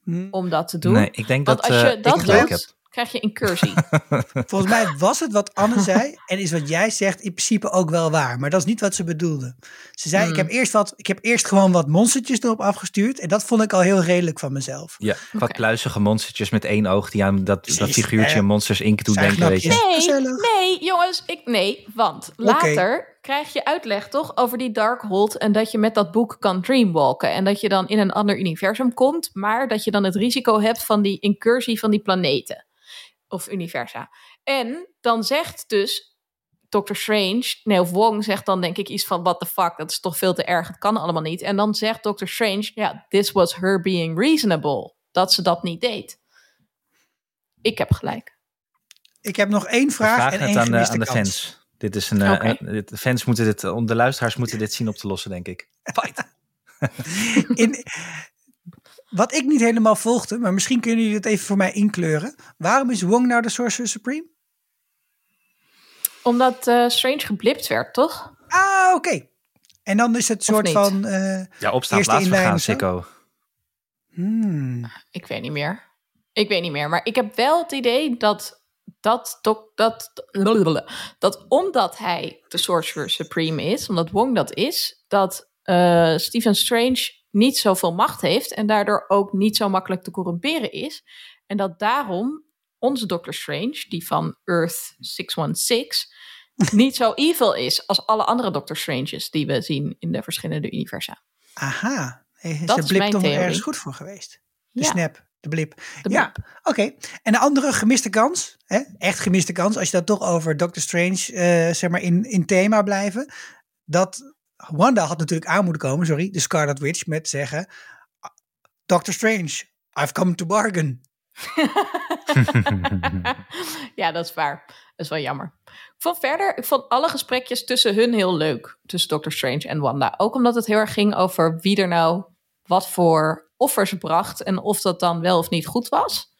Hm. om dat te doen. Nee, ik denk Want dat als eh, je ik dat gelijk doet, heb. Krijg je incursie. Volgens mij was het wat Anne zei en is wat jij zegt in principe ook wel waar. Maar dat is niet wat ze bedoelde. Ze zei, Hmm. ik, heb eerst wat, ik heb eerst gewoon wat monstertjes erop afgestuurd. En dat vond ik al heel redelijk van mezelf. Ja, wat Oké. pluizige monstertjes met één oog die aan dat, dat figuurtje eh, Monsters Inc. zijn denken, weet je. knapjes. Nee, nee, jongens, ik, nee, want later krijg je uitleg toch over die Darkhold en dat je met dat boek kan dreamwalken en dat je dan in een ander universum komt, maar dat je dan het risico hebt van die incursie van die planeten of universa. En dan zegt dus Doctor Strange, nee, of Wong zegt dan denk ik iets van what the fuck, dat is toch veel te erg, het kan allemaal niet. En dan zegt Doctor Strange, ja, this was her being reasonable, dat ze dat niet deed. Ik heb gelijk. Ik heb nog één vraag, vragen en één het aan de, aan de fans. Dit is een, eh, de fans moeten dit, de luisteraars moeten dit zien op te lossen, denk ik. Fight! In, wat ik niet helemaal volgde, maar misschien kunnen jullie het even voor mij inkleuren. Waarom is Wong nou de Sorcerer Supreme? Omdat eh, Strange geblipt werd, toch? Ah, oké. En dan is het soort van... eh, Ja, opstaan, plaats vergaan? Sikko. hmm. Ik weet niet meer. Ik weet niet meer. Maar ik heb wel het idee dat dat, dat, dat, dat omdat hij de Sorcerer Supreme is, omdat Wong dat is, dat eh, Stephen Strange niet zoveel macht heeft en daardoor ook niet zo makkelijk te corrumperen is. En dat daarom onze Doctor Strange, die van Earth 616, niet zo evil is als alle andere Doctor Stranges die we zien in de verschillende universa. Aha. Is Dat is blip mijn toch theorie. ergens goed voor geweest? De Ja, snap, de blip. de Ja, oké. En de andere gemiste kans, hè? echt gemiste kans, als je dat toch over Doctor Strange, eh, zeg maar, in, in thema blijven. Dat Wanda had natuurlijk aan moeten komen, sorry, de Scarlet Witch, met zeggen: Doctor Strange, I've come to bargain. ja, dat is waar. Dat is wel jammer. Ik vond verder, ik vond alle gesprekjes tussen hun heel leuk. Tussen Doctor Strange en Wanda. Ook omdat het heel erg ging over wie er nou wat voor offers bracht. En of dat dan wel of niet goed was.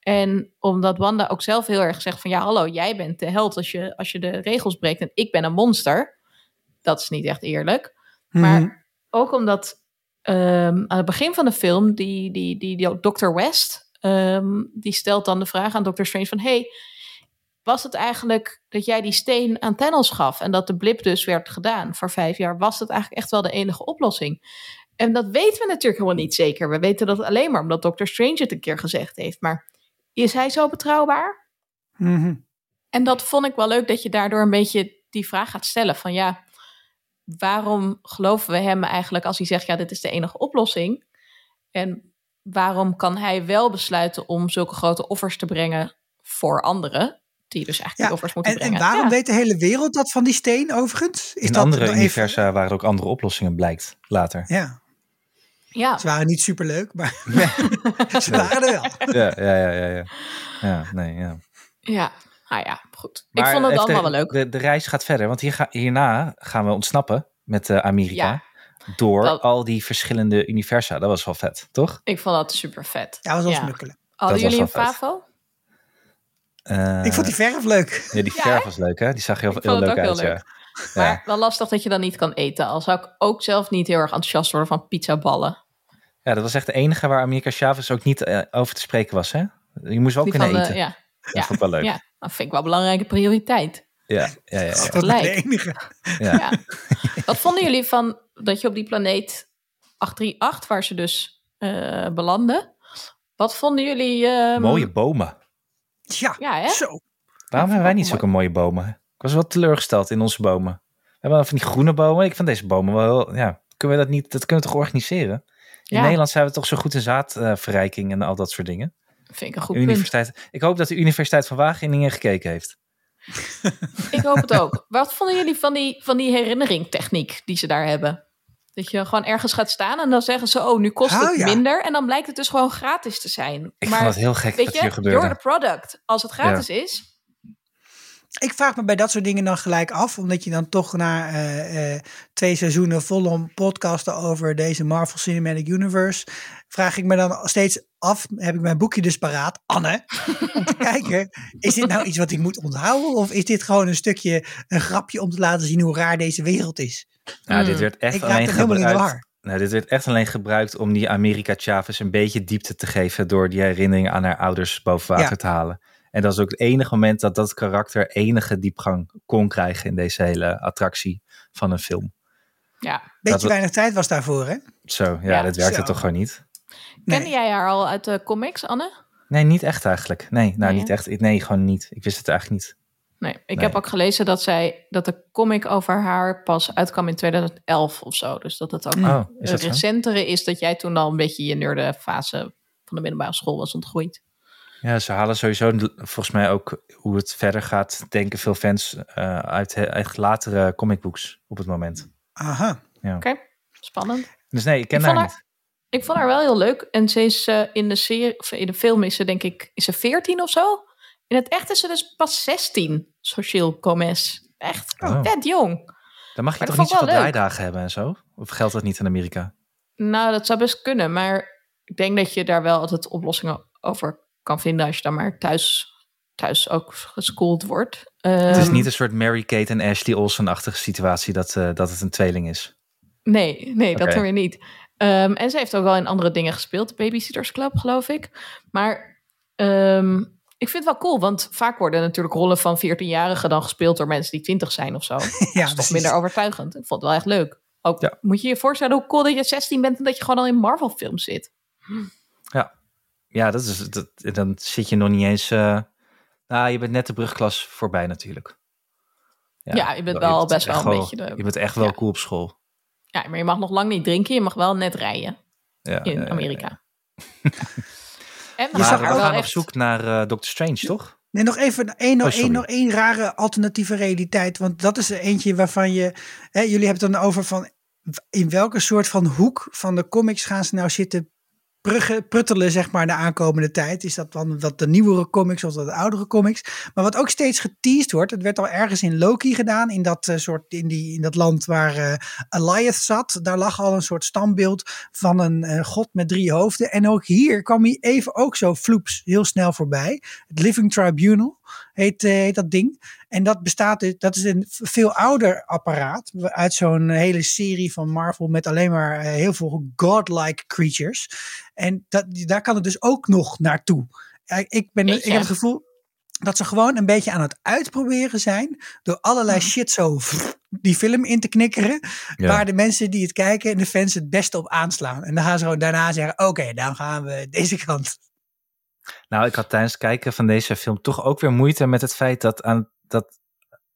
En omdat Wanda ook zelf heel erg zegt van... Ja, hallo, jij bent de held als je, als je de regels breekt en ik ben een monster. Dat is niet echt eerlijk. Maar Mhm. ook omdat ehm, aan het begin van de film, die, die, die, die Dr. West, ehm, die stelt dan de vraag aan Dr. Strange van, hey, was het eigenlijk dat jij die steen aan Thanos gaf en dat de blip dus werd gedaan voor vijf jaar? Was dat eigenlijk echt wel de enige oplossing? En dat weten we natuurlijk helemaal niet zeker. We weten dat alleen maar omdat Dr. Strange het een keer gezegd heeft. Maar is hij zo betrouwbaar? Mhm. En dat vond ik wel leuk dat je daardoor een beetje die vraag gaat stellen van ja, waarom geloven we hem eigenlijk als hij zegt ja, dit is de enige oplossing? En waarom kan hij wel besluiten om zulke grote offers te brengen voor anderen, Die dus eigenlijk Ja, niet offers moet En, brengen. en waarom Ja. weet de hele wereld dat van die steen overigens? Is In dat andere even- universa waren er ook andere oplossingen, blijkt later. Ja, Ja, ze waren niet superleuk, maar ze waren er wel. Ja, ja, ja, ja. Ja, ja nee, ja. ja. Nou ja, goed. Maar ik vond het allemaal de, wel leuk. De, de reis gaat verder, want hier ga, hierna gaan we ontsnappen met eh, Amerika. Ja. Door Dat- al die verschillende universa. Dat was wel vet, toch? Ik vond dat super vet. Ja, was wel Ja. smukkelen. Hadden Dat was jullie een favo? Eh, Ik vond die verf leuk. Ja, die Ja, verf was leuk, hè? Die zag heel, Ik heel vond het leuk ook uit, heel ja. leuk. Ja. Maar wel lastig dat je dan niet kan eten. Al zou ik ook zelf niet heel erg enthousiast worden van pizzaballen. ja, dat was echt de enige waar Amerika Chavez ook niet eh, over te spreken was, hè? Je moest wel Die kunnen de- eten. ja, Dat vond ik wel leuk. Dat vind ik wel een belangrijke prioriteit. Ja, ja, ja. ja, Dat is enige. ja. Ja. Wat vonden jullie van dat je op die planeet 838, waar ze dus eh, belanden, wat vonden jullie... ehm, Mooie bomen. Ja, Ja, hè? zo. Waarom hebben wij niet mooi. zulke mooie bomen? Ik was wel teleurgesteld in onze bomen. We hebben wel van die groene bomen. Ik vind deze bomen wel heel... Ja, kunnen we dat niet... Dat kunnen we toch organiseren? In Ja. Nederland zijn we toch zo goed in zaadverrijking en al dat soort dingen. Vind ik een goed De punt. universiteit, ik hoop dat de Universiteit van Wageningen gekeken heeft. Ik hoop het ook. Wat vonden jullie van die, van die herinneringtechniek die ze daar hebben? Dat je gewoon ergens gaat staan en dan zeggen ze, oh, nu kost Oh, het ja. minder. En dan blijkt het dus gewoon gratis te zijn. Ik maar vond het heel gek weet dat je, hier gebeurde. you're the product. Als het gratis is, Ik vraag me bij dat soort dingen dan gelijk af, omdat je dan toch na eh, eh, twee seizoenen volom podcasten over deze Marvel Cinematic Universe, vraag ik me dan steeds af, heb ik mijn boekje dus paraat, Anne, om te kijken, is dit nou iets wat ik moet onthouden of is dit gewoon een stukje, een grapje om te laten zien hoe raar deze wereld is? Nou, dit Hmm. werd echt ik raak alleen er helemaal in de gebruikt. war. Nou, dit werd echt alleen gebruikt om die Amerika Chavez een beetje diepte te geven door die herinneringen aan haar ouders boven water Ja. te halen. En dat is ook het enige moment dat dat karakter enige diepgang kon krijgen in deze hele attractie van een film. ja. Beetje Dat- weinig tijd was daarvoor, hè? Zo, ja, Ja, dat werkte zo. toch gewoon niet? Nee. Kende jij haar al uit de comics, Anne? Nee, niet echt eigenlijk. Nee, nou Nee, niet echt. Nee, gewoon niet. Ik wist het eigenlijk niet. Nee, ik Nee. heb ook gelezen dat zij dat de comic over haar pas uitkwam in 2011 of zo. Dus dat het ook Oh, is een dat zo? recentere is dat jij toen al een beetje je nerde fase van de middelbare school was ontgroeid. Ja, ze halen sowieso volgens mij ook hoe het verder gaat, denken veel fans eh, uit, uit latere comicbooks op het moment. Aha. Oké, spannend. Dus nee, ik ken Ik haar niet. Ik vond haar wel heel leuk. En ze is eh, in de serie, of in de film is ze denk ik, is ze 14 of zo. In het echt is ze dus pas 16, Socieel Gomez. Echt, Oh. jong. Dan mag je Maar toch niet zoveel draaidagen hebben en zo? Of geldt dat niet in Amerika? Nou, dat zou best kunnen. Maar ik denk dat je daar wel altijd oplossingen over kan vinden als je dan maar thuis, thuis ook geschoold wordt. het is Ehm, niet een soort Mary-Kate en Ashley Olsen-achtige situatie dat, eh, dat het een tweeling is. Nee, nee, dat dan weer niet. Ehm, en ze heeft ook wel in andere dingen gespeeld. Babysitters Club, geloof ik. Maar ehm, ik vind het wel cool, want vaak worden natuurlijk rollen van 14-jarigen dan gespeeld door mensen die 20 zijn of zo. Ja, dat is toch minder overtuigend. Ik vond het wel echt leuk. Ook Ja. moet je je voorstellen hoe cool dat je 16 bent en dat je gewoon al in Marvel films zit. Ja, dat is, dat, dan zit je nog niet eens... eh, nou, je bent net de brugklas voorbij natuurlijk. Ja, je bent wel bent best wel een beetje de- Je bent echt wel Ja. cool op school. Ja, maar je mag nog lang niet drinken. Je mag wel net rijden Ja, in ja, ja, Amerika. En we Maar we gaan op zoek naar eh Doctor Strange, toch? Nee, nog even één, nog, Oh, sorry. één, nog één rare alternatieve realiteit. Want dat is er eentje waarvan je. Hè, jullie hebben het dan over van. In welke soort van hoek van de comics gaan ze nou zitten pruttelen, zeg maar, de aankomende tijd? Is dat dan wat de nieuwere comics of wat de oudere comics? Maar wat ook steeds geteased wordt, het werd al ergens in Loki gedaan, in dat, eh, soort, in die, in dat land waar eh Eliath zat. Daar lag al een soort standbeeld van een eh, god met drie hoofden. En ook hier kwam hij even ook zo floeps heel snel voorbij. Het Living Tribunal heet dat ding. En dat bestaat, dus- dat is een veel ouder apparaat uit zo'n hele serie van Marvel met alleen maar eh, heel veel godlike creatures. En dat, daar kan het dus ook nog naartoe. Eh, Ik, ben, ik heb het gevoel dat ze gewoon een beetje aan het uitproberen zijn door allerlei shit zo die film in te knikkeren. Ja. Waar de mensen die het kijken en de fans het beste op aanslaan. En dan gaan ze gewoon daarna zeggen: Oké, dan gaan we deze kant. Nou, ik had tijdens het kijken van deze film toch ook weer moeite met het feit dat aan, dat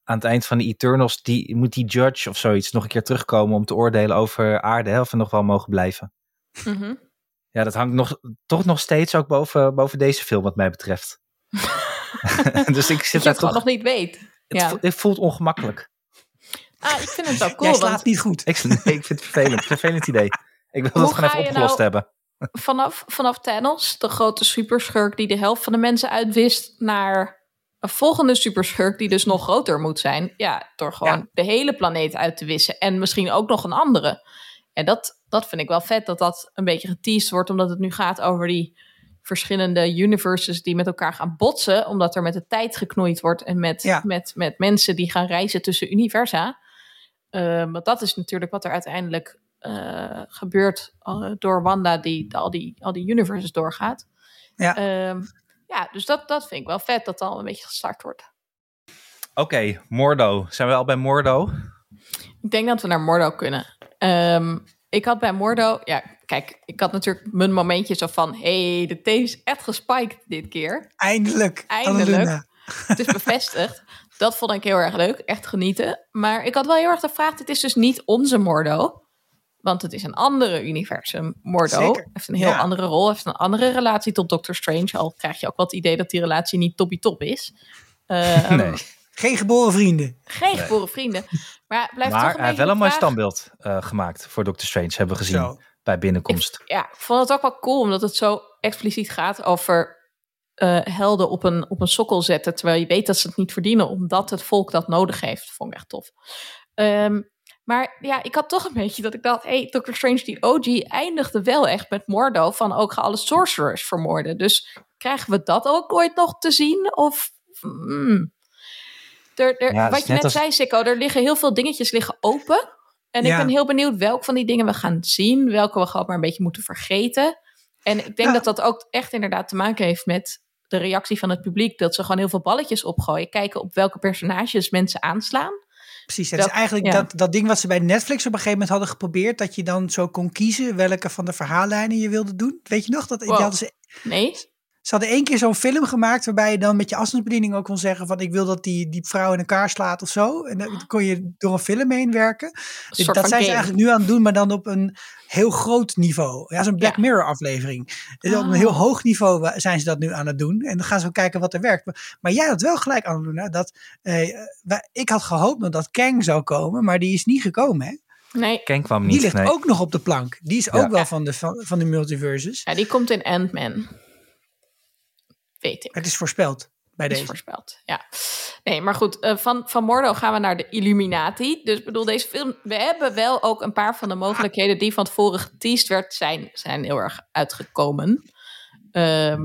aan het eind van de Eternals, die, moet die judge of zoiets nog een keer terugkomen om te oordelen over aarde, hè, of we nog wel mogen blijven. Mhm. Ja, dat hangt nog, toch nog steeds ook boven, boven deze film wat mij betreft. dus ik Dat zit je daar toch... nog niet weet. Het, Ja. voelt, het voelt ongemakkelijk. Ah, ik vind het wel Jij cool, slaapt want niet goed. Ik, nee, ik vind het vervelend. Vervelend idee. Ik wil Hoe het gewoon even opgelost nou- hebben. vanaf, vanaf Thanos, de grote superschurk die de helft van de mensen uitwist, naar een volgende superschurk die dus nog groter moet zijn. Ja, door gewoon Ja. de hele planeet uit te wissen en misschien ook nog een andere. En dat, dat vind ik wel vet dat dat een beetje geteased wordt, omdat het nu gaat over die verschillende universes die met elkaar gaan botsen, omdat er met de tijd geknoeid wordt en met, Ja. met, met mensen die gaan reizen tussen universa. Eh, want dat is natuurlijk wat er uiteindelijk eh, gebeurt eh, door Wanda, die al die, al die universes doorgaat. Ja. Ehm, ja, dus dat, dat vind ik wel vet dat al een beetje gestart wordt. Oké, Mordo. Zijn we al bij Mordo? Ik denk dat we naar Mordo kunnen. Ehm, ik had bij Mordo, ja, kijk, ik had natuurlijk mijn momentje zo van: hé, hey, de thee is echt gespiked dit keer. Eindelijk. Eindelijk. Het is bevestigd. Dat vond ik heel erg leuk, echt genieten. Maar ik had wel heel erg de vraag: het is dus niet onze Mordo. Want het is een andere universum. Mordo Zeker. heeft een heel Ja. andere rol, heeft een andere relatie tot Doctor Strange. Al krijg je ook wel het idee dat die relatie niet toppie-top is. Ehm, nee. Geen geboren vrienden. Geen geboren vrienden. Maar blijft toch Maar een hij heeft wel een mooi standbeeld eh, gemaakt voor Doctor Strange, hebben we gezien Zo. bij binnenkomst. Ja, ik vond het ook wel cool, omdat het zo expliciet gaat over eh, helden op een, op een sokkel zetten. Terwijl je weet dat ze het niet verdienen, omdat het volk dat nodig heeft. Vond ik echt tof. Ehm, maar ja, ik had toch een beetje dat ik dacht: hey, Doctor Strange, die OG, eindigde wel echt met Mordo. Van ook ga alle sorcerers vermoorden. Dus krijgen we dat ook ooit nog te zien? Of. hmm. Er, er, Ja, is wat je net als- zei, Sikko, er liggen heel veel dingetjes liggen open. En Ja. ik ben heel benieuwd welke van die dingen we gaan zien, welke we gewoon maar een beetje moeten vergeten. En ik denk Ja. dat dat ook echt inderdaad te maken heeft met de reactie van het publiek. Dat ze gewoon heel veel balletjes opgooien. Kijken op welke personages mensen aanslaan. Precies. Het is Dat- eigenlijk ja. dat, dat ding wat ze bij Netflix op een gegeven moment hadden geprobeerd. Dat je dan zo kon kiezen welke van de verhaallijnen je wilde doen. Weet je nog? Dat, Wow. hadden ze, Nee? Ze hadden één keer zo'n film gemaakt waarbij je dan met je afstandsbediening ook kon zeggen van ik wil dat die, die vrouw in elkaar slaat of zo. En dan kon je door een film heen werken. Dus dat zijn ze eigenlijk nu aan het doen, maar dan op een heel groot niveau. Ja, zo'n Black Ja. Mirror aflevering. Dus op een Ah. heel hoog niveau zijn ze dat nu aan het doen. En dan gaan ze ook kijken wat er werkt. Maar, maar jij had wel gelijk aan het doen. Hè, dat, eh, wij- ik had gehoopt dat Kang zou komen, maar die is niet gekomen. Hè? Nee. Ken kwam Die niet. ligt nee. ook nog op de plank. Die is Ja. ook wel van de, van, van de multiverses. Ja, die komt in Ant-Man. Weet ik. Het is voorspeld bij is deze. voorspeld. Ja. Nee, maar goed, eh, van, van Mordo gaan we naar de Illuminati. Dus bedoel, deze film, we hebben wel ook een paar van de mogelijkheden die van tevoren geteased werd, zijn, zijn heel erg uitgekomen. Ehm,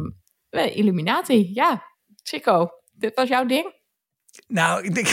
eh, Illuminati, ja. Chico, dit was jouw ding? Nou, ik denk,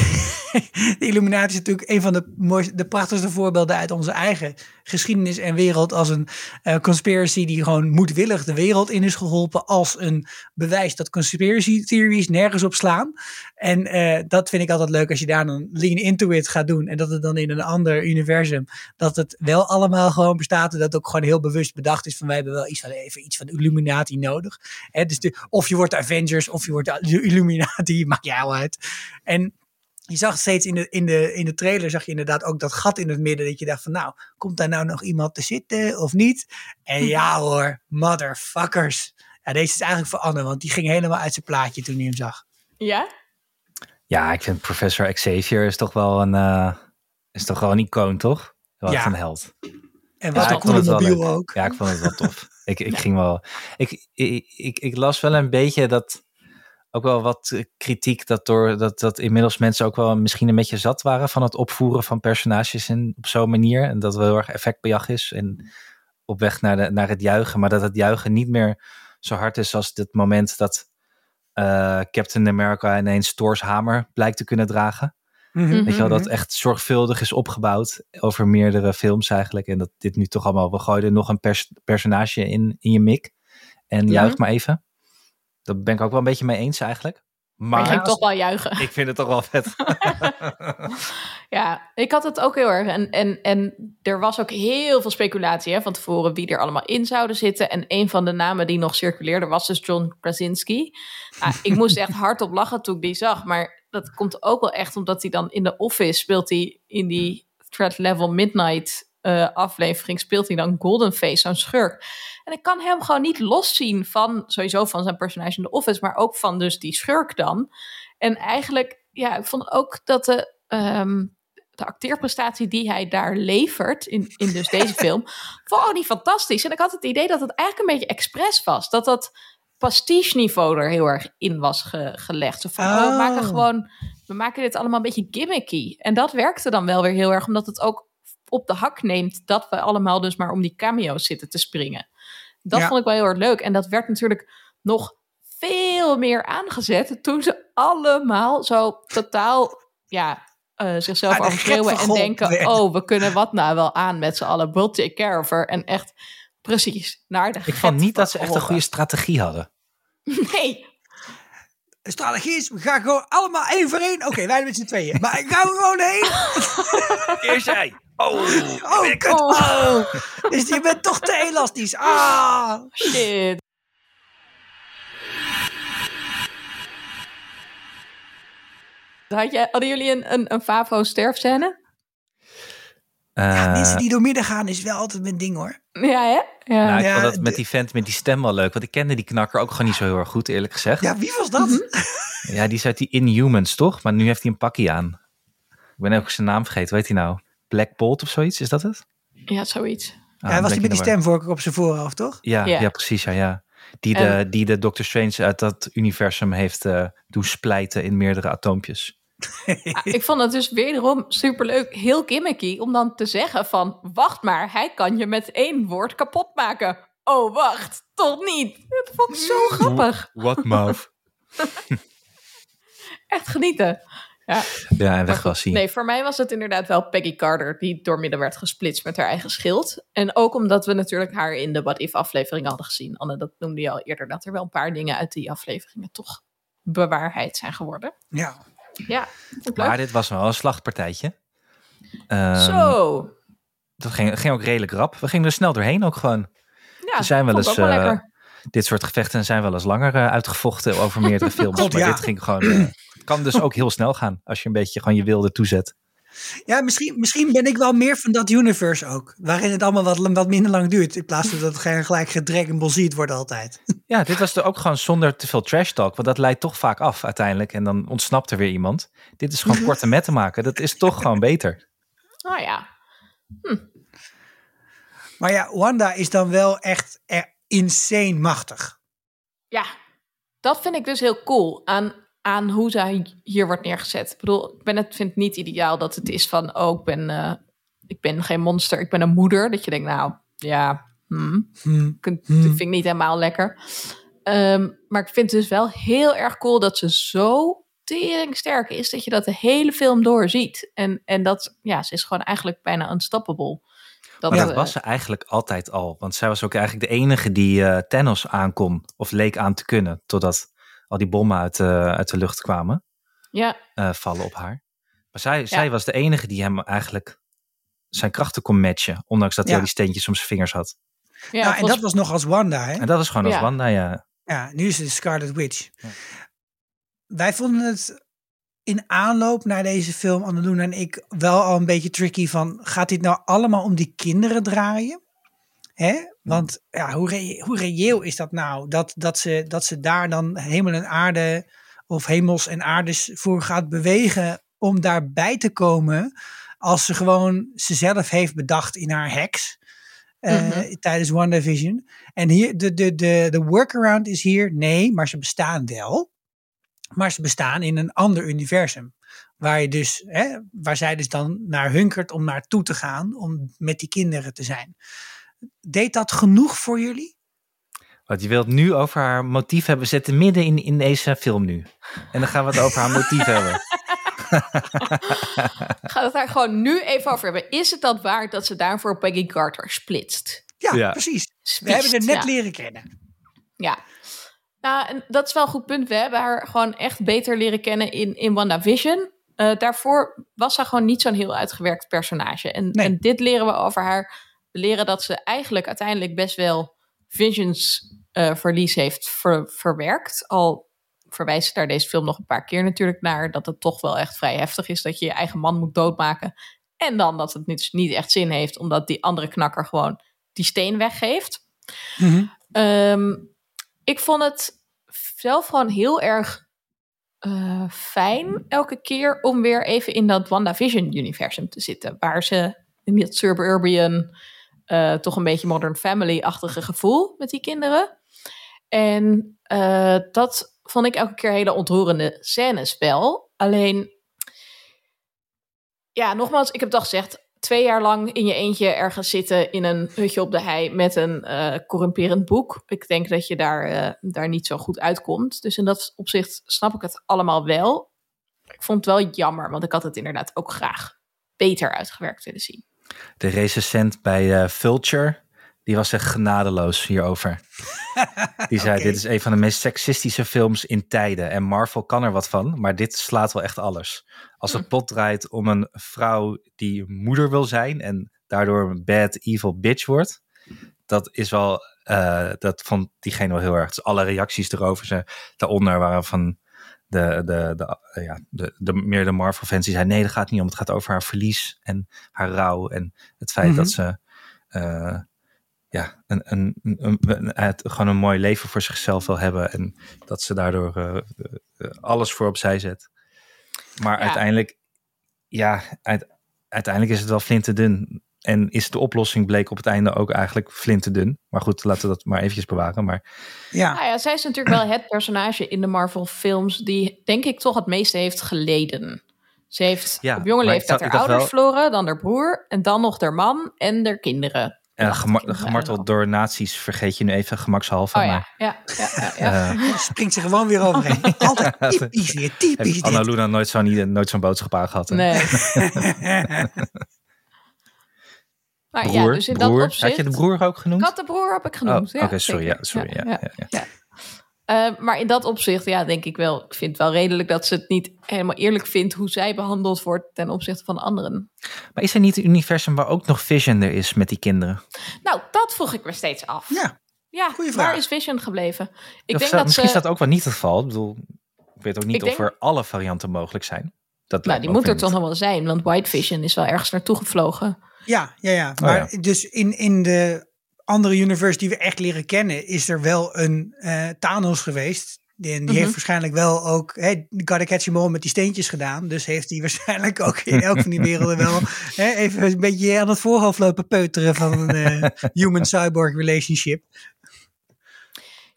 de Illuminati is natuurlijk een van de, mooiste, de prachtigste voorbeelden uit onze eigen geschiedenis en wereld. Als een eh, conspiracy die gewoon moedwillig de wereld in is geholpen. Als een bewijs dat conspiracy theories nergens op slaan. En eh, dat vind ik altijd leuk als je daar dan lean into it gaat doen. En dat het dan in een ander universum, dat het wel allemaal gewoon bestaat. En dat het ook gewoon heel bewust bedacht is van wij hebben wel iets van, even iets van Illuminati nodig. Dus of je wordt Avengers of je wordt de Illuminati, maakt jou uit. En je zag steeds in de, in, de, in de trailer, zag je inderdaad ook dat gat in het midden. Dat je dacht van nou, komt daar nou nog iemand te zitten of niet? En ja hoor, motherfuckers. Ja, deze is eigenlijk voor Anne, want die ging helemaal uit zijn plaatje toen hij hem zag. Ja? Ja, ik vind Professor Xavier is toch wel een, eh, is toch wel een icoon, toch? Wel Ja. een held. En Ja, wat ik een coole mobiel ook. Ja, ik vond het wel tof. ik ik ging wel. Ik, ik, ik, ik las wel een beetje dat. Ook wel wat eh, kritiek dat door dat, dat inmiddels mensen ook wel misschien een beetje zat waren van het opvoeren van personages in, op zo'n manier. En dat wel heel erg effectbejag is. En op weg naar, de, naar het juichen. Maar dat het juichen niet meer zo hard is als het moment dat eh, Captain America ineens Thor's hamer blijkt te kunnen dragen. Mhm. Mhm. Weet je wel, dat echt zorgvuldig is opgebouwd over meerdere films eigenlijk. En dat dit nu toch allemaal, we gooien er nog een pers- personage in, in je mik. En Ja. juich maar even. Dat ben ik ook wel een beetje mee eens eigenlijk. Maar Maar je ging toch wel juichen. ik vind het toch wel vet. Ja, ik had het ook heel erg. En, en, en er was ook heel veel speculatie hè, van tevoren wie er allemaal in zouden zitten. En een van de namen die nog circuleerde was dus John Krasinski. Nou, ik moest echt hardop lachen toen ik die zag. Maar dat komt ook wel echt omdat hij dan in de office speelt hij in die threat level midnight uh, aflevering speelt hij dan Golden Face, zo'n schurk. En ik kan hem gewoon niet loszien van, sowieso van zijn personage in The Office, maar ook van dus die schurk dan. En eigenlijk, ja, ik vond ook dat de, um, de acteerprestatie die hij daar levert, in, in dus deze film, vond niet fantastisch. En ik had het idee dat het eigenlijk een beetje expres was. Dat dat pastiche niveau er heel erg in was gelegd. Zo van, oh. we maken Oh. gewoon, we maken dit allemaal een beetje gimmicky. En dat werkte dan wel weer heel erg, omdat het ook op de hak neemt dat we allemaal dus maar om die cameo's zitten te springen. Dat Ja. vond ik wel heel erg leuk. En dat werd natuurlijk nog veel meer aangezet toen ze allemaal zo totaal, ja, eh, zichzelf overschreeuwen en denken, oh, we kunnen wat nou wel aan met z'n allen. We'll take care of her. En echt, precies, naar de Ik vond niet dat ze echt een goede strategie hadden. Nee, De strategie is, we gaan gewoon allemaal één voor één. Oké, wij met z'n tweeën. Maar ik ga er gewoon heen. Eerst jij. Oh, Oh, ik- kut. Oh. Dus je bent toch te elastisch. Ah. shit. Had jij, hadden jullie een, een, een Favo-sterfscène? Eh, Mensen die door midden gaan is wel altijd mijn ding hoor. Ja, hè? Ja. nou, ik Ja, vond dat met die vent met die stem wel leuk. Want ik kende die knakker ook gewoon niet zo heel erg goed, eerlijk gezegd. Ja, Ja, wie was dat? die is uit die Inhumans, toch? Maar nu heeft hij een pakje aan. Ik ben ook zijn naam vergeten. Weet hij nou? Black Bolt of zoiets, is dat het? ja, zoiets. Ah, Ja, hij was die met die de war. stemvorker op zijn voorhoofd, toch? Ja, Ja. ja. precies. Ja, ja. Die, de, En- die de Doctor Strange uit dat universum heeft eh doen splijten in meerdere atoompjes. Ah, ik vond het dus wederom superleuk, heel gimmicky, om dan te zeggen van, wacht maar, hij kan je met één woord kapot maken. Oh, wacht, toch niet? Dat vond ik zo grappig. What mouth? Echt genieten. Ja, ja, en weg was hij. Nee, voor mij was het inderdaad wel Peggy Carter die doormidden werd gesplitst met haar eigen schild. En ook omdat we natuurlijk haar in de What If aflevering hadden gezien. Anne, dat noemde je al eerder, dat er wel een paar dingen uit die afleveringen toch bewaarheid zijn geworden. Ja. Ja, leuk. Maar dit was wel een slachtpartijtje. Ehm, Zo. Dat ging, ging ook redelijk rap. We gingen er snel doorheen ook gewoon. Ja, er zijn wel eens, ook wel eh, lekker. Dit soort gevechten zijn wel eens langer eh, uitgevochten over meerdere films. God, maar ja. dit ging gewoon... eh, het kan dus ook heel snel gaan als je een beetje gewoon je wilde toezet. Ja, misschien, misschien ben ik wel meer van dat universe ook. Waarin het allemaal wat, wat minder lang duurt. In plaats van dat het gelijk ball ziet wordt altijd. Ja, dit was er ook gewoon zonder te veel trash talk. Want dat leidt toch vaak af uiteindelijk. En dan ontsnapt er weer iemand. Dit is gewoon korte metten maken. Dat is toch gewoon beter. Oh ja. Maar ja, Wanda is dan wel echt insane machtig. Ja, dat vind ik dus heel cool aan, aan hoe zij hier wordt neergezet. Ik bedoel, ik ben het, vind het niet ideaal dat het is van, oh, ik ben, eh, ik ben geen monster, ik ben een moeder. Dat je denkt, nou, ja, hmm, Hm. ik- dat Hmm. vind ik niet helemaal lekker. Ehm, maar ik vind het dus wel heel erg cool dat ze zo sterk is, dat je dat de hele film doorziet. En, en dat, ja, ze is gewoon eigenlijk bijna unstoppable. Dat, Maar dat eh, was ze eigenlijk altijd al. Want zij was ook eigenlijk de enige die eh Thanos aankon. Of leek aan te kunnen. Totdat al die bommen uit, de uit de lucht kwamen. Ja, eh, vallen op haar. Maar zij, zij was de enige die hem eigenlijk zijn krachten kon matchen. Ondanks dat hij Ja. al die steentjes om zijn vingers had. ja nou, en volgens- dat was nog als Wanda, hè? En dat is gewoon als Ja. Wanda, ja. Ja, nu is het Scarlet Witch. Ja. Wij vonden het in aanloop naar deze film, Anneloen en ik, wel al een beetje tricky van, gaat dit nou allemaal om die kinderen draaien? Hè? Want ja, hoe, re- hoe reëel is dat nou? Dat, dat, ze, dat ze daar dan hemel en aarde, of hemels en aardes voor gaat bewegen om daarbij te komen, als ze gewoon ze zelf heeft bedacht in haar heks. eh, Mhm. Tijdens WandaVision. En hier, de, de, de, de workaround is hier, nee, maar ze bestaan wel. Maar ze bestaan in een ander universum. Waar, je dus, hè, waar zij dus dan naar hunkert om naartoe te gaan. Om met die kinderen te zijn. Deed dat genoeg voor jullie? Want je wilt nu over haar motief hebben. We zitten midden in, in deze film nu. En dan gaan we het over haar motief hebben. Gaan we het daar gewoon nu even over hebben. Is het dat waard dat ze daarvoor Peggy Carter splitst? Ja, Ja. precies. We hebben het net ja. leren kennen. Ja. Nou, en dat is wel een goed punt. We hebben haar gewoon echt beter leren kennen in, in WandaVision. Eh daarvoor was ze gewoon niet zo'n heel uitgewerkt personage. En, Nee. en dit leren we over haar. We leren dat ze eigenlijk uiteindelijk best wel Visions eh, verlies heeft ver- verwerkt. Al verwijst daar deze film nog een paar keer natuurlijk naar. Dat het toch wel echt vrij heftig is dat je je eigen man moet doodmaken. En dan dat het niet, niet echt zin heeft, omdat die andere knakker gewoon die steen weggeeft. Mhm. Ehm, ik vond het zelf gewoon heel erg eh, fijn elke keer om weer even in dat WandaVision-universum te zitten. Waar ze in dat suburban, eh, toch een beetje Modern Family-achtige gevoel met die kinderen. En eh, dat vond ik elke keer hele ontroerende scènes wel. Alleen, ja, nogmaals, ik heb al gezegd. Twee jaar lang in je eentje ergens zitten in een hutje op de hei met een eh corrumperend boek. Ik denk dat je daar, daar niet zo goed uitkomt. Dus in dat opzicht snap ik het allemaal wel. Ik vond het wel jammer, want ik had het inderdaad ook graag beter uitgewerkt willen zien. De recensent bij eh, Vulture, die was echt genadeloos hierover. Die zei, dit is een van de meest seksistische films in tijden. En Marvel kan er wat van, maar dit slaat wel echt alles. Als Hm. het plot draait om een vrouw die moeder wil zijn... en daardoor een bad, evil bitch wordt... dat is wel, eh, dat vond diegene wel heel erg. Dus alle reacties erover, ze, daaronder waren van de, de, de, eh, ja, de, de, meer de Marvel-fans die zeiden... nee, dat gaat niet om, het gaat over haar verlies en haar rouw... en het feit Mhm. dat ze... eh, ja, een, een, een, een- het, gewoon een mooi leven voor zichzelf wil hebben. En dat ze daardoor eh, alles voor opzij zet. Maar Ja. uiteindelijk, ja, uit- uiteindelijk is het wel flinterdun. En is de oplossing bleek op het einde ook eigenlijk flinterdun. Maar goed, laten we dat maar eventjes bewaren. Maar Ja, Nou ja, zij is natuurlijk wel het personage in de Marvel-films die, denk ik, toch het meeste heeft geleden. Ze heeft Ja, op jonge leeftijd haar ouders verloren, dan haar broer en dan nog haar man en haar kinderen. kinderen gemarteld door nazi's vergeet je nu even gemakshalve. Oh maar, ja, ja, ja, ja. ja. eh, springt ze gewoon weer overheen. Altijd typisch weer, typisch Anna. Luna nooit zo'n nooit zo'n boodschap aangehad? hè? Nee. Maar ja, broer, dus in broer. dat opzicht... Had je de broer ook genoemd? Ik had de broer heb ik genoemd. Oh, ja, Oké, sorry. Ja, sorry ja, ja. ja, ja. Eh, maar in dat opzicht, ja, denk ik wel. Ik vind het wel redelijk dat ze het niet helemaal eerlijk vindt hoe zij behandeld wordt ten opzichte van anderen. Maar is er niet een universum waar ook nog Vision er is met die kinderen? Nou, dat vroeg ik me steeds af. Ja, Ja, Goeie waar vraag. is Vision gebleven? Ik Of denk dat misschien ze. is dat ook wel niet het geval. Ik bedoel, ik weet ook niet Ik of denk- er alle varianten mogelijk zijn. Dat Nou, die moet er toch nog wel zijn, want White Vision is wel ergens naartoe gevlogen. Ja, ja. ja. Maar Oh ja. dus in, in de andere universe die we echt leren kennen, is er wel een eh, Thanos geweest. Die, en die Mhm. heeft waarschijnlijk wel ook, hè, Gotta Catch 'em All met die steentjes gedaan. Dus heeft hij waarschijnlijk ook in elk van die werelden wel hè, even een beetje aan het voorhoofd lopen peuteren van een eh, human-cyborg relationship.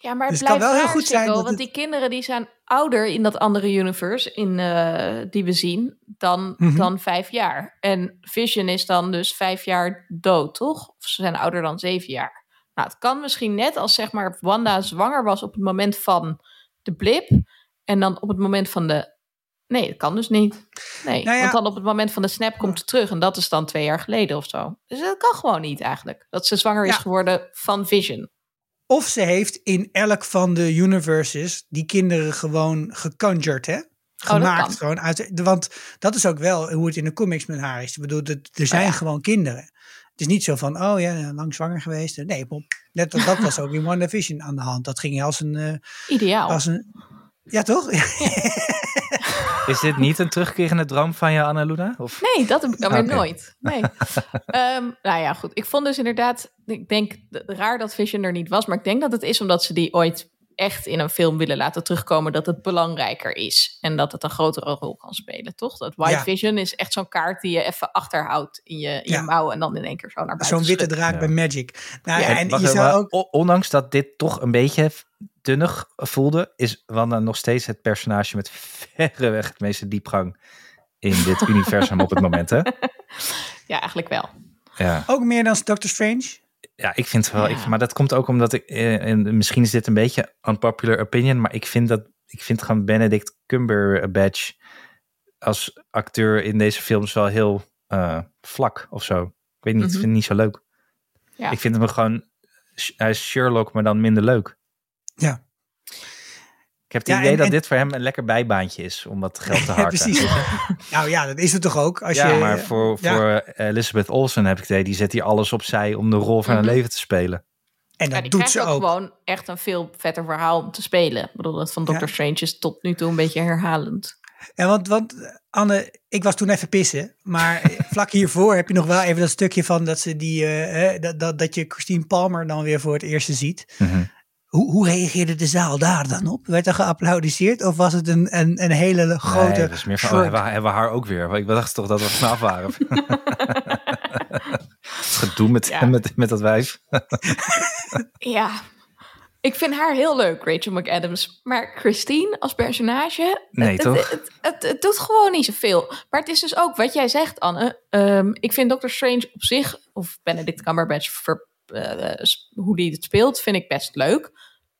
Ja, maar het Dus het kan blijft wel heel goed zijn want het- die kinderen die zijn ouder in dat andere universe in, eh, die we zien dan, Mhm. dan vijf jaar. En Vision is dan dus vijf jaar dood, toch? Of ze zijn ouder dan zeven jaar. Nou, het kan misschien net als zeg maar Wanda zwanger was op het moment van de blip en dan op het moment van de... Nee, dat kan dus niet. Nee, Nou ja- want dan op het moment van de snap komt het terug en dat is dan twee jaar geleden of zo. Dus dat kan gewoon niet eigenlijk. Dat ze zwanger is geworden van Vision. Of ze heeft in elk van de universes die kinderen gewoon geconjured, hè? Gemaakt kan. gewoon uit. Want dat is ook wel hoe het in de comics met haar is. Ik bedoel, er zijn ja. gewoon kinderen. Het is niet zo van, oh ja, lang zwanger geweest. Nee, pop. Net, dat, dat was ook in WandaVision aan de hand. Dat ging als een, eh, Ideaal. als een ja toch? Is dit niet een terugkerende droom van je, Anna Luna? Of? Nee, dat heb ik nooit. Nee. Ehm, nou ja, goed. Ik vond dus inderdaad, ik denk raar dat Vision er niet was, maar ik denk dat het is omdat ze die ooit echt in een film willen laten terugkomen, dat het belangrijker is en dat het een grotere rol kan spelen, toch? Dat White Ja. Vision is echt zo'n kaart die je even achterhoudt in je, in Ja. je mouw en dan in één keer zo naar buiten Zo'n witte draak Ja. bij Magic. Nou, Ja. ja, en je zou ook... ondanks dat dit toch een beetje dunnig voelde, is Wanda nog steeds het personage met verreweg het meeste diepgang in dit universum op het moment. Hè? Ja, eigenlijk wel. Ja. Ook meer dan Doctor Strange. ja, ik vind wel. Ja. Ik, maar dat komt ook omdat ik. eh, en misschien is dit een beetje unpopular opinion, maar ik vind dat. Ik vind gewoon Benedict Cumberbatch als acteur in deze films wel heel eh, vlak of zo. Ik weet niet, Mhm. ik vind het niet zo leuk. Ja. Ik vind hem gewoon. Hij is Sherlock, maar dan minder leuk. Ja. Ik heb het Ja, idee en- dat en- dit voor hem een lekker bijbaantje is om wat geld te Ja, harken. precies. Nou ja, dat is het toch ook. Als ja, je, maar voor, ja. voor Elizabeth Olsen heb ik het idee, die zet hier alles opzij om de rol van Mhm. haar leven te spelen. En Ja, dat die doet krijgt ze ook, gewoon echt een veel vetter verhaal om te spelen. Ik bedoel, dat van Doctor Ja. Strange is tot nu toe een beetje herhalend. Ja, want, want Anne, ik was toen even pissen. Maar vlak hiervoor heb je nog wel even dat stukje van dat, ze die, uh, dat, dat, dat je Christine Palmer dan weer voor het eerst ziet. Mhm. Hoe, hoe reageerde de zaal daar dan op? Werd er geapplaudiseerd of was het een, een, een hele grote... Nee, het was meer van, oh, hebben, we, hebben we haar ook weer? Ik dacht toch dat we vanaf waren. het gedoe met, Ja. met, met dat wijf. Ja. Ik vind haar heel leuk, Rachel McAdams. Maar Christine als personage... Nee, het, toch? Het, het, het, het doet gewoon niet zoveel. Maar het is dus ook wat jij zegt, Anne. Ehm, ik vind Doctor Strange op zich... Of Benedict Cumberbatch, ver, eh, s- hoe die het speelt... vind ik best leuk.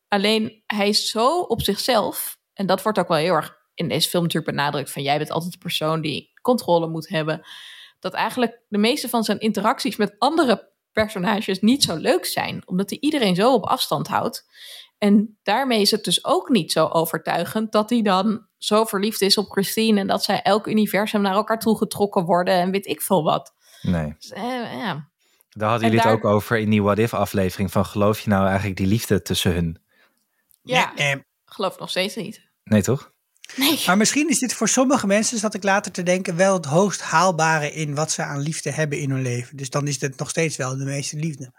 Alleen, hij is zo op zichzelf... En dat wordt ook wel heel erg in deze film natuurlijk benadrukt... van jij bent altijd de persoon die controle moet hebben... dat eigenlijk de meeste van zijn interacties met andere personages niet zo leuk zijn, omdat hij iedereen zo op afstand houdt. En daarmee is het dus ook niet zo overtuigend dat hij dan zo verliefd is op Christine en dat zij elk universum naar elkaar toe getrokken worden en weet ik veel wat. Nee. Dus, eh, ja. Daar hadden En jullie daar- het ook over in die What If aflevering. Van geloof je nou eigenlijk die liefde tussen hun? Ja, Nee, nee. geloof nog steeds niet. Nee, toch? Nee. Maar misschien is dit voor sommige mensen, zat ik later te denken, wel het hoogst haalbare in wat ze aan liefde hebben in hun leven. Dus dan is het nog steeds wel de meeste liefde.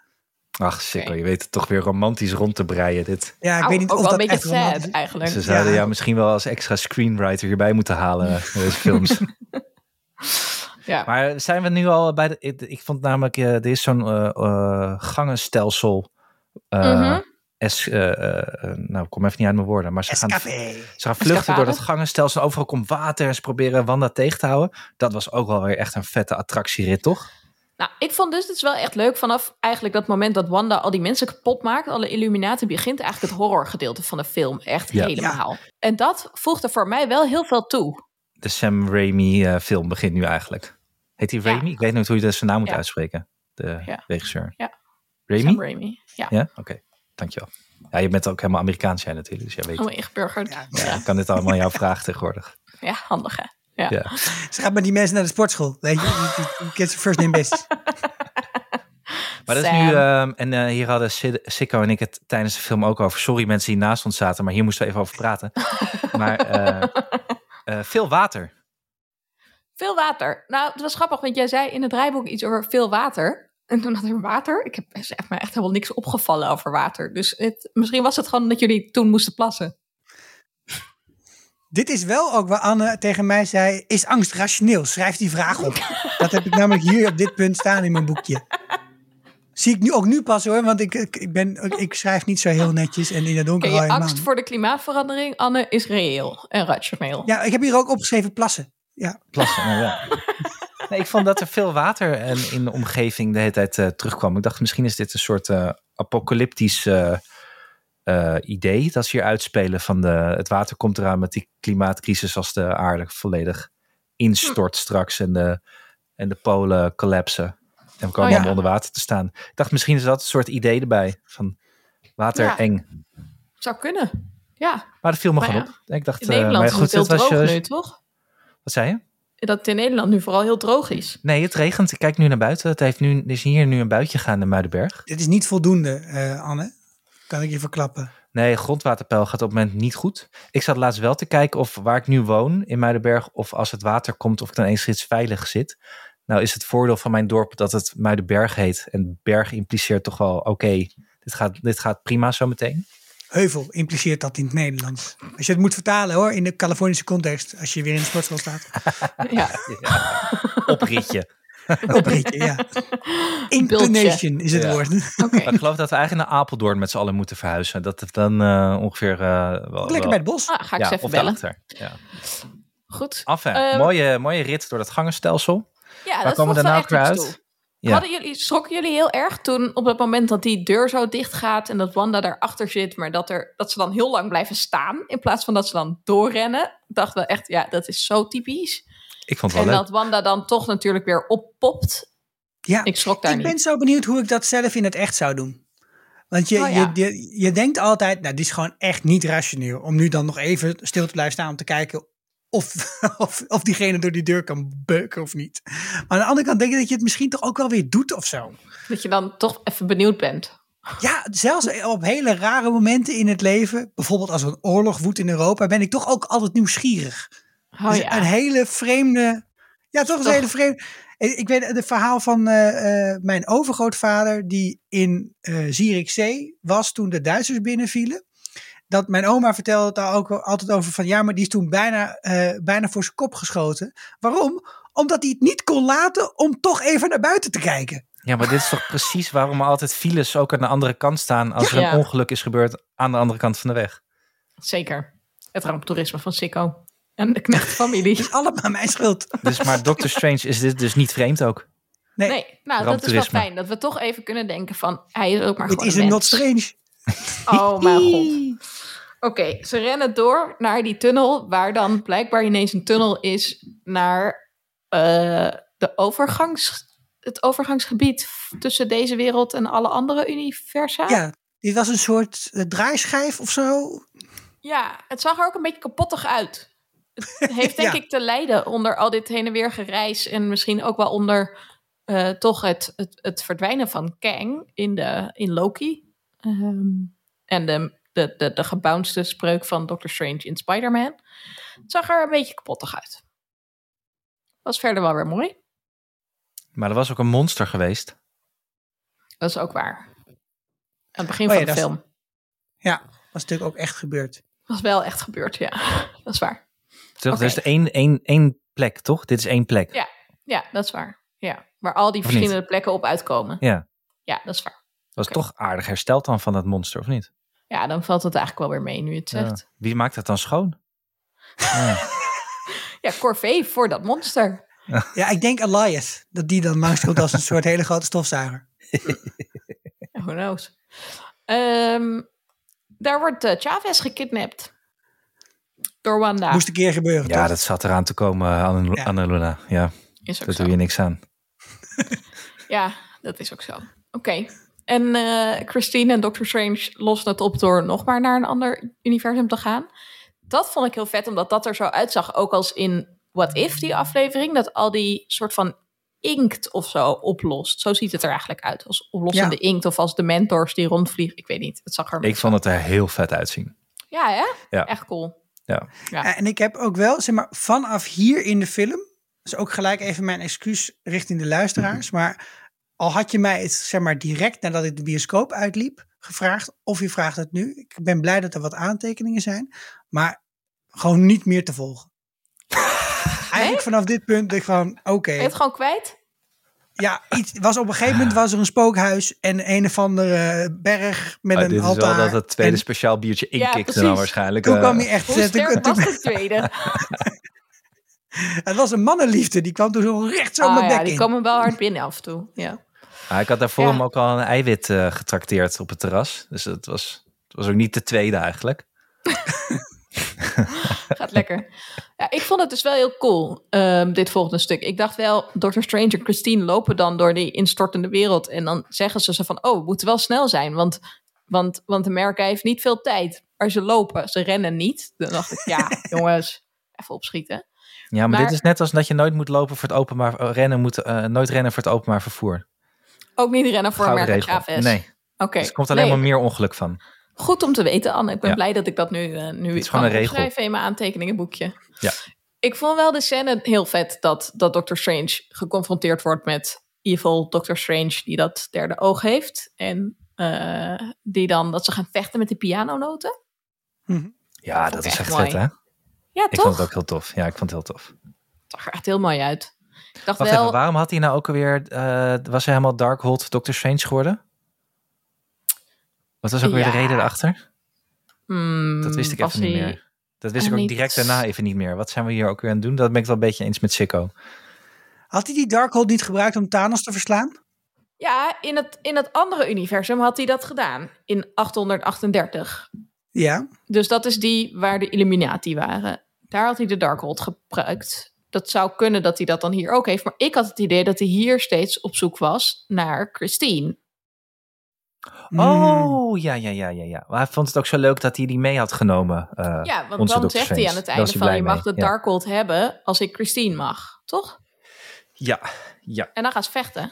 Ach, sikkel, je weet het toch weer romantisch rond te breien, dit. Ja, ik weet niet ook of wel dat een beetje echt romantisch sad is. eigenlijk. Ze zouden Ja. jou misschien wel als extra screenwriter hierbij moeten halen in deze films. Ja. maar zijn we nu al bij de... Ik, ik vond namelijk, eh, er is zo'n eh, eh, gangenstelsel. eh, Mhm. Es, eh, eh, nou, ik kom even niet uit mijn woorden. Maar ze gaan, ze gaan vluchten door dat gangenstelsel. Overal komt water en ze proberen Wanda tegen te houden. Dat was ook wel weer echt een vette attractierit, toch? Nou, ik vond dus, het is wel echt leuk vanaf eigenlijk dat moment dat Wanda al die mensen kapot maakt, alle Illuminati, begint eigenlijk het horrorgedeelte van de film echt Ja. helemaal. En dat voegde voor mij wel heel veel toe. De Sam Raimi eh, film begint nu eigenlijk. Heet hij Ja. Raimi? Ik weet niet hoe je zijn naam moet Ja. uitspreken. De Ja. regisseur. Ja. Raimi? Sam Raimi. Ja, Ja, oké. Dankjewel. Ja, je bent ook helemaal Amerikaans jij natuurlijk, dus jij weet. helemaal ingeburgerd. Ja. Ja, Ja, ik kan dit allemaal aan jou vragen tegenwoordig. ja handig hè. Ja. Ja. Ze gaat met die mensen naar de sportschool. Weet je, kids first name basis. Maar dat is nu, ehm, en eh, hier hadden Sid- Sikko en ik het tijdens de film ook over. Sorry mensen die naast ons zaten, maar hier moesten we even over praten. maar eh, eh, veel water. Veel water. Nou, het was grappig, want jij zei in het draaiboek iets over veel water. En toen had ik water. Ik heb me echt helemaal niks opgevallen over water. Dus het, misschien was het gewoon dat jullie toen moesten plassen. Dit is wel ook waar Anne tegen mij zei, is angst rationeel? Schrijf die vraag op. Dat heb ik namelijk hier op dit punt staan in mijn boekje. Zie ik nu ook nu pas hoor, want ik, ik, ben, ik schrijf niet zo heel netjes en in de donker helemaal angst voor de klimaatverandering, Anne, is reëel en rationeel. Ja, ik heb hier ook opgeschreven plassen. Ja, Plassen, nou ja. Nee, ik vond dat er veel water en in de omgeving de hele tijd eh, terugkwam. Ik dacht, misschien is dit een soort eh, apocalyptisch eh, eh, idee dat ze hier uitspelen van de, het water komt eraan met die klimaatcrisis als de aarde volledig instort straks en de, en de polen collapsen. En we komen Oh ja. allemaal onder water te staan. Ik dacht, misschien is dat een soort idee erbij van water Ja. eng. Zou kunnen. Ja, Maar dat viel me gewoon ja, op. Ik dacht, in eh, Nederland maar is het heel was droog je- nu, toch? Wat zei je? Dat het in Nederland nu vooral heel droog is. Nee, het regent. Ik kijk nu naar buiten. Het heeft nu, er is hier nu een buitje gaan in Muidenberg. dit is niet voldoende, eh, Anne. Kan ik je verklappen. Nee, grondwaterpeil gaat op het moment niet goed. Ik zat laatst wel te kijken of waar ik nu woon in Muidenberg, of als het water komt, of ik dan eens veilig zit. Nou is het voordeel van mijn dorp dat het Muidenberg heet. En berg impliceert toch wel, oké, dit, gaat, dit gaat prima zo meteen. Heuvel impliceert dat in het Nederlands. Als je het moet vertalen hoor, in de Californische context, als je weer in de sportschool staat. Ja, Opritje. Opritje, ja. Inclination is het Ja. woord. ik geloof dat we eigenlijk naar Apeldoorn met z'n allen moeten verhuizen. Dat het dan eh, ongeveer... eh, wel, lekker wel- bij het bos. Ah, ga ik ja, ze even of bellen. daarachter. Ja. Goed. Enfin, Ehm, mooie, mooie rit door dat gangenstelsel. Ja, Waar dat komen we daarna echt weer uit? Toe. Ja. Hadden jullie, schrokken jullie heel erg toen op het moment dat die deur zo dicht gaat en dat Wanda daarachter zit, maar dat, er, dat ze dan heel lang blijven staan in plaats van dat ze dan doorrennen? Ik dacht wel echt, ja, dat is zo typisch. Ik vond het En wel leuk. dat Wanda dan toch natuurlijk weer oppopt. Ja, Ik schrok daar ik niet. ben zo benieuwd hoe ik dat zelf in het echt zou doen. Want je, Oh ja. je, je, je denkt altijd, nou, dit is gewoon echt niet rationeel. Om nu dan nog even stil te blijven staan om te kijken of, of, of diegene door die deur kan beuken of niet. Maar aan de andere kant denk ik dat je het misschien toch ook wel weer doet of zo. Dat je dan toch even benieuwd bent. Ja, zelfs op hele rare momenten in het leven, bijvoorbeeld als er een oorlog woedt in Europa, ben ik toch ook altijd nieuwsgierig. Oh Dus ja. Een hele vreemde. Ja, toch een hele vreemde. Ik weet het verhaal van eh, eh, mijn overgrootvader, die in eh Zierikzee was toen de Duitsers binnenvielen. Dat mijn oma vertelde het daar ook altijd over van ja, maar die is toen bijna, eh, bijna voor zijn kop geschoten. Waarom? Omdat hij het niet kon laten om toch even naar buiten te kijken. Ja, maar dit is toch precies waarom er altijd files ook aan de andere kant staan als er Ja. een ongeluk is gebeurd aan de andere kant van de weg. Zeker. Het ramptoerisme van Sikko. En de knechtfamilie. is allemaal mijn schuld. Dus maar Doctor Strange is dit dus niet vreemd ook. Nee, Nee, nou dat is wel fijn. Dat we toch even kunnen denken van, hij is ook maar het gewoon is een not strange. Oh mijn god. Oké, ze rennen door naar die tunnel, waar dan blijkbaar ineens een tunnel is naar eh, de overgangs, het overgangsgebied tussen deze wereld en alle andere universa. Ja, dit was een soort eh, draaischijf of zo. Ja, het zag er ook een beetje kapottig uit. Het heeft denk Ja. ik te lijden onder al dit heen en weer gereis en misschien ook wel onder eh, toch het, het, het verdwijnen van Kang in, de, in Loki. Ehm, en de, de, de, de gebouncede spreuk van Doctor Strange in Spider-Man. Het zag er een beetje kapottig uit. Was verder wel weer mooi. Maar er was ook een monster geweest. Dat is ook waar. Aan het begin Oh ja, van de is- film. Ja, was natuurlijk ook echt gebeurd. Was wel echt gebeurd, ja. Dat is waar. Toch? Er is één, één, één plek, toch? Dit is één plek. Ja. Ja, dat is waar. Ja. Waar al die Of verschillende plekken op uitkomen. Ja. Ja, dat is waar. Was toch aardig hersteld dan van dat monster, of niet? Ja, dan valt het eigenlijk wel weer mee nu je het zegt. Ja. Wie maakt het dan schoon? Ja. Ja, corvée voor dat monster. Ja, ik denk Elias. Dat die dan langskomt als een soort hele grote stofzuiger. Who knows. Ehm, daar wordt eh, Chavez gekidnapt. Door Wanda. Moest een keer gebeuren, ja, toch? dat zat eraan te komen, Anne- Ja. Annaluna. Ja, is ook daar zo. doe je niks aan. Ja, dat is ook zo. Oké. En eh, Christine en Doctor Strange lossen het op door nog maar naar een ander universum te gaan. Dat vond ik heel vet, omdat dat er zo uitzag. Ook als in What If, die aflevering. Dat al die soort van inkt of zo oplost. Zo ziet het er eigenlijk uit. Als oplossende Ja. inkt of als de mentors die rondvliegen. Ik weet niet. Het zag er... Ik vond het er heel vet uitzien. Ja, hè? Ja. Echt cool. Ja. Ja. Ja, En ik heb ook wel, zeg maar, vanaf hier in de film. Dus ook gelijk even mijn excuus richting de luisteraars. Maar al had je mij het, zeg maar, direct nadat ik de bioscoop uitliep gevraagd. Of je vraagt het nu. Ik ben blij dat er wat aantekeningen zijn. Maar gewoon niet meer te volgen. Eigenlijk vanaf dit punt denk ik van, oké. Ben je het gewoon kwijt? Ja, iets, was op een gegeven moment was er een spookhuis en een of andere berg met Ah, een dit is altaar. wel dat het tweede En speciaal biertje Ja, inkikte dan precies. waarschijnlijk. Toen eh, kwam hij echt. Hoe toen- sterk toen- was de tweede? het was een mannenliefde, die kwam toen zo recht zo Ah, mijn ja, bek die in. komen wel hard binnen af en toe. Ja. Ik had daarvoor Ja. hem ook al een eiwit eh, getrakteerd op het terras. Dus het was, het was ook niet de tweede eigenlijk. Gaat lekker. Ja, ik vond het dus wel heel cool, ehm, dit volgende stuk. Ik dacht wel, Dr. Strange en Christine lopen dan door die instortende wereld. En dan zeggen ze zo van, oh, we moeten wel snel zijn. Want, want, want Amerika heeft niet veel tijd. Maar ze lopen, ze rennen niet. Dan dacht ik, ja, jongens, even opschieten. Ja, maar, Maar- dit is net als dat je nooit moet lopen voor het openbaar eh, rennen moet eh, nooit rennen voor het openbaar vervoer. Ook niet rennen voor regel. Chavez. Nee, Oké. dus er komt alleen Nee, maar meer ongeluk van. Goed om te weten, Anne. Ik ben Ja. blij dat ik dat nu, eh nu is kan gewoon een regel. opschrijven in mijn aantekeningenboekje. Ja. Ik vond wel de scène heel vet dat, dat Doctor Strange geconfronteerd wordt met evil Doctor Strange die dat derde oog heeft. En eh, die dan, dat ze gaan vechten met de pianonoten. Ja, vond dat is echt echt mooi. vet, hè? Ja, Ik toch? vond het ook heel tof. Ja, ik vond het heel tof. Het zag er echt heel mooi uit. Ik dacht Wacht wel, even, waarom had hij nou ook alweer... eh, was hij helemaal Darkhold Doctor Strange geworden? Wat was ook weer de reden erachter? hmm, Dat wist ik even niet meer. Dat wist ik ook niet- direct daarna even niet meer. Wat zijn we hier ook weer aan het doen? Dat ben ik wel een beetje eens met Sikko. Had hij die Darkhold niet gebruikt om Thanos te verslaan? Ja, in het, in het andere universum had hij dat gedaan. In 838. Ja. Dus dat is die waar de Illuminati waren. Daar had hij de Darkhold gebruikt. Dat zou kunnen dat hij dat dan hier ook heeft. Maar ik had het idee dat hij hier steeds op zoek was naar Christine. Hmm. Oh, ja, ja, ja, ja, ja. Maar hij vond het ook zo leuk dat hij die mee had genomen. eh, Ja, want onze dan Dr. zegt hij aan het einde van... je mag de. Ja. Darkhold hebben als ik Christine mag. Toch? Ja, ja. En dan gaan ze vechten.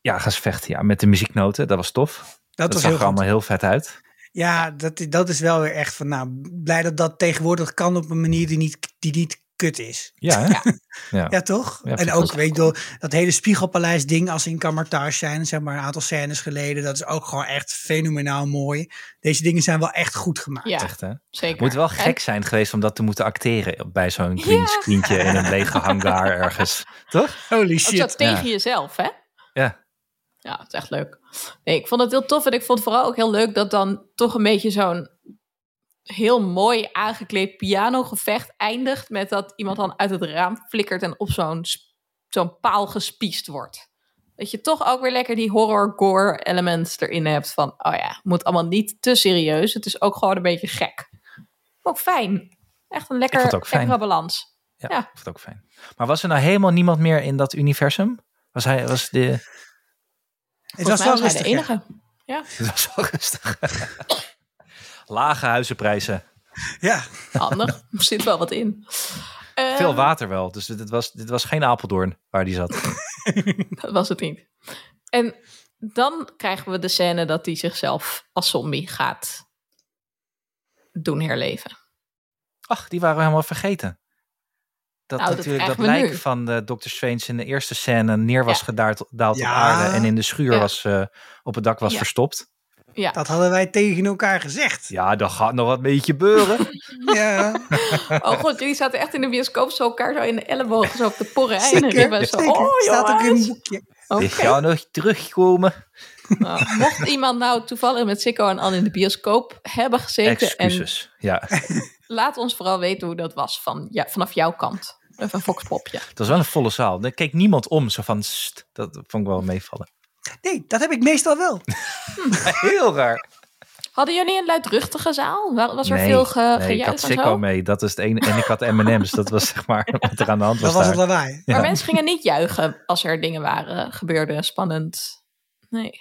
Ja, gaan ze vechten. Ja, met de muzieknoten. Dat was tof. Dat, Dat, was zag heel er allemaal heel vet uit. Ja, dat, dat is wel weer echt van, nou, blij dat dat tegenwoordig kan op een manier die niet, die niet kut is. Ja? Ja. ja. Ja, toch? Ja, en ook, weet je, wel, dat hele Spiegelpaleis ding als ze in Kamartage zijn, zeg maar een aantal scènes geleden, dat is ook gewoon echt fenomenaal mooi. Deze dingen zijn wel echt goed gemaakt. Ja, Echt, hè? zeker. Moet wel En- gek zijn geweest om dat te moeten acteren bij zo'n green screentje in een lege hangar ergens. Toch? Holy Ook shit. tegen jezelf, hè? Ja. Ja, het is echt leuk. Nee, ik vond het heel tof en ik vond vooral ook heel leuk dat dan toch een beetje zo'n heel mooi aangekleed pianogevecht eindigt met dat iemand dan uit het raam flikkert en op zo'n zo'n paal gespiest wordt. Dat je toch ook weer lekker die horror gore elements erin hebt van, oh ja, moet allemaal niet te serieus. Het is ook gewoon een beetje gek. Ook fijn. Echt een lekker, lekkere balans. Ja, Ja. ik vond het ook fijn. Maar was er nou helemaal niemand meer in dat universum? Was hij, was de... Het was wel was hij rustig. de ja. enige. Het was wel rustig. Lage huizenprijzen. Ja. Handig. Er zit wel wat in. Eh, Veel water wel. Dus dit was, dit was geen Apeldoorn waar die zat. Dat was het niet. En dan krijgen we de scène dat hij zichzelf als zombie gaat doen herleven. Ach, die waren we helemaal vergeten. Dat Nou, dat natuurlijk dat we lijk nu. van de Dr. Strange in de eerste scène neer was Ja. gedaald daald op Ja. aarde en in de schuur Ja. was, eh, op het dak was Ja. verstopt. Ja, Dat hadden wij tegen elkaar gezegd. Ja, dat gaat nog wat beetje beuren. Ja, oh god, jullie zaten echt in de bioscoop zo elkaar zo in de ellebogen zo op de porren. En zeker. ik ben zo, oh Staat ook in een boekje. Die gaan nog terugkomen. Nou, mocht iemand nou toevallig met Sikko en Anne in de bioscoop hebben gezeten. En Excuses. Ja, laat ons vooral weten hoe dat was van, ja, vanaf jouw kant. Even een fokspopje. het was wel een volle zaal. Er keek niemand om. Zo van, "Sst." dat vond ik wel meevallen. Nee, dat heb ik meestal wel. Heel raar. Hadden jullie een luidruchtige zaal? Wa- Was er nee, veel ge nee, ik had Sikko mee. Dat is het ene. En ik had M&M's. Dat was zeg maar wat er aan de hand was Dat was daar. het lawaai. Maar mensen gingen niet juichen als er dingen waren, gebeurden, spannend. Nee.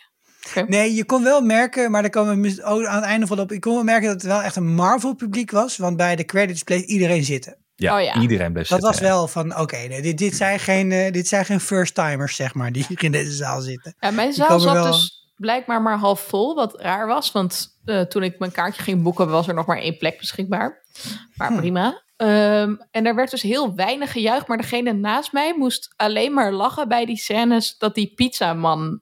Nee, je kon wel merken, maar daar komen we ook aan het einde van op. Je kon wel merken dat het wel echt een Marvel publiek was. Want bij de credits bleef iedereen zitten. Ja, Oh ja. iedereen bleef Dat zitten, was ja. wel van, oké, nee, dit, dit, zijn geen, eh, dit zijn geen first-timers, zeg maar, die hier in deze zaal zitten. Ja, mijn zaal zat wel- dus blijkbaar maar half vol, wat raar was. Want eh, toen ik mijn kaartje ging boeken, was er nog maar één plek beschikbaar. Maar Hm. prima. Ehm, en er werd dus heel weinig gejuicht, maar degene naast mij moest alleen maar lachen bij die scènes dat die pizzaman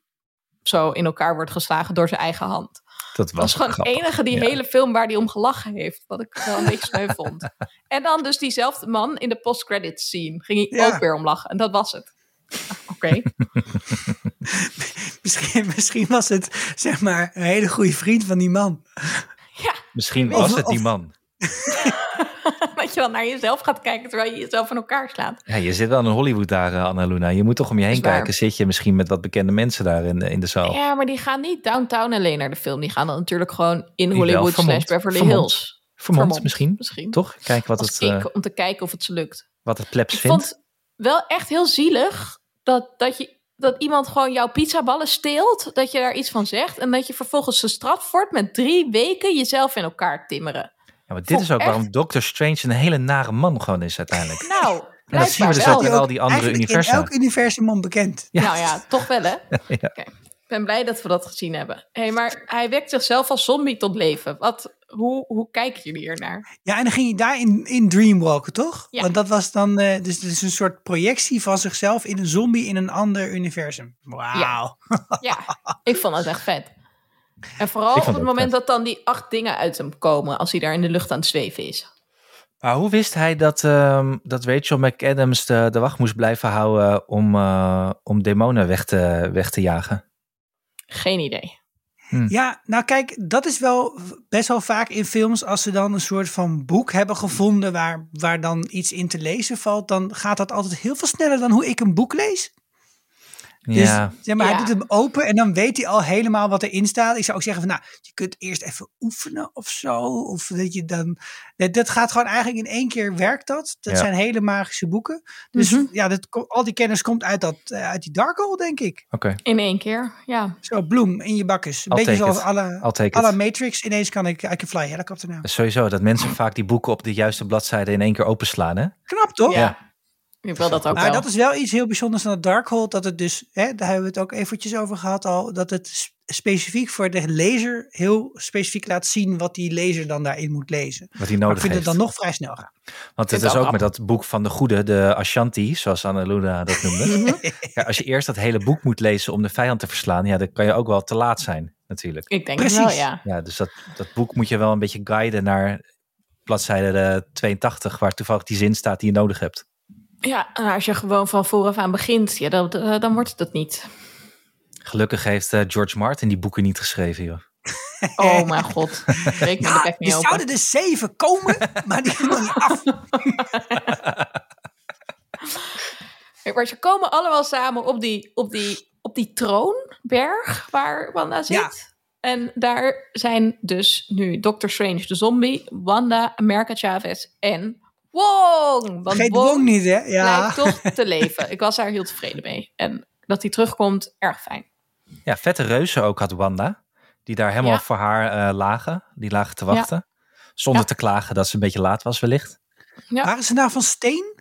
zo in elkaar wordt geslagen door zijn eigen hand. Dat Dat was gewoon het grappig. enige die Ja. hele film waar hij om gelachen heeft. Wat ik wel een beetje sneu vond. En dan dus diezelfde man in de post-credits scene. Ging hij Ja. ook weer om lachen. En dat was het. Ah, Oké. Misschien, misschien was het, zeg maar, een hele goede vriend van die man. Misschien Of- was het die of- man. dat je dan naar jezelf gaat kijken terwijl je jezelf in elkaar slaat. Ja, je zit wel in Hollywood daar, eh, Anna Luna. Je moet toch om je heen kijken. Zit je misschien met wat bekende mensen daar in, de- in de zaal? Ja, maar die gaan niet downtown alleen naar de film. Die gaan dan natuurlijk gewoon in wel, Hollywood slash. Beverly. Hills. Vermomd, misschien. Misschien. Toch? Kijk wat Als het, ik, eh, om te kijken of het ze lukt. wat het plebs Ik vindt. vond wel echt heel zielig dat, dat, je, dat iemand gewoon jouw pizzaballen steelt. Dat je daar iets van zegt. En dat je vervolgens gestraft wordt met drie weken jezelf in elkaar timmeren. Ja, maar dit is ook echt- waarom Doctor Strange een hele nare man gewoon is uiteindelijk. Nou, En dat zien we dus ook in al die andere universa. in elk universum onbekend. Ja. Nou ja, toch wel hè? Ja. Oké. Ik ben blij dat we dat gezien hebben. hey, maar hij wekt zichzelf als zombie tot leven. Wat, hoe, hoe kijken jullie hier naar? Ja, en dan ging hij daar in, in Dreamwalken, toch? Ja. Want dat was dan, eh, dus het is een soort projectie van zichzelf in een zombie in een ander universum. Wauw. Ja, ik vond het echt vet. En vooral op het moment dat dan die acht dingen uit hem komen als hij daar in de lucht aan het zweven is. Maar hoe wist hij dat, ehm, dat Rachel McAdams de, de wacht moest blijven houden om, eh, om demonen weg te, weg te jagen? Geen idee. Ja, nou kijk, dat is wel best wel vaak in films als ze dan een soort van boek hebben gevonden waar, waar dan iets in te lezen valt, dan gaat dat altijd heel veel sneller dan hoe ik een boek lees. Dus ja, zeg maar, Ja. hij doet hem open en dan weet hij al helemaal wat erin staat. Ik zou ook zeggen van, nou, je kunt eerst even oefenen of zo. Of dat je dan, dat, dat gaat gewoon eigenlijk in één keer werkt dat. Dat Ja. zijn hele magische boeken. Dus Mhm. ja, dat, al die kennis komt uit, dat, eh, uit die dark hole, denk ik. oké. In één keer, ja. Zo, bloem in je bakkes. Een I'll beetje zoals alle, alle. Matrix. Ineens kan ik, I can fly helicopter nou. Sowieso, dat mensen vaak die boeken op de juiste bladzijde in één keer openslaan, hè? Knap toch? Ja. Ik wil dat ook Maar wel. dat is wel iets heel bijzonders aan het Darkhold. Dat het dus, hè, daar hebben we het ook eventjes over gehad al. Dat het specifiek voor de lezer heel specifiek laat zien wat die lezer dan daarin moet lezen. Wat hij nodig ik vind heeft. het dan nog vrij snel gaan. Want het is ook met dat boek van de goede, de Ashanti, zoals Annaluna dat noemde. Mhm. ja, als je eerst dat hele boek moet lezen om de vijand te verslaan, ja, dan kan je ook wel te laat zijn, natuurlijk. Ik denk Precies. het wel, ja. Ja, dus dat, dat boek moet je wel een beetje guiden naar bladzijde eh, 82, waar toevallig die zin staat die je nodig hebt. Ja, en als je gewoon van vooraf aan begint, ja, dan, eh, dan wordt het het niet. Gelukkig heeft eh, George Martin die boeken niet geschreven, joh. Oh mijn god. Breek me de Ja, bek er niet open. zouden er zeven komen, maar die gaan niet af. Maar ze komen allemaal samen op die, op die, op die troonberg waar Wanda zit. Ja. En daar zijn dus nu Doctor Strange de zombie, Wanda, America Chavez en Wong. Want Vergeet Wong Wong niet, hè? Ja. blijkt toch te leven. Ik was daar heel tevreden mee. En dat hij terugkomt, erg fijn. Ja, vette reuzen ook had Wanda, die daar helemaal Ja. voor haar eh, lagen. Die lagen te wachten. Zonder Ja. te klagen dat ze een beetje laat was, wellicht. Ja. Waren ze nou van steen?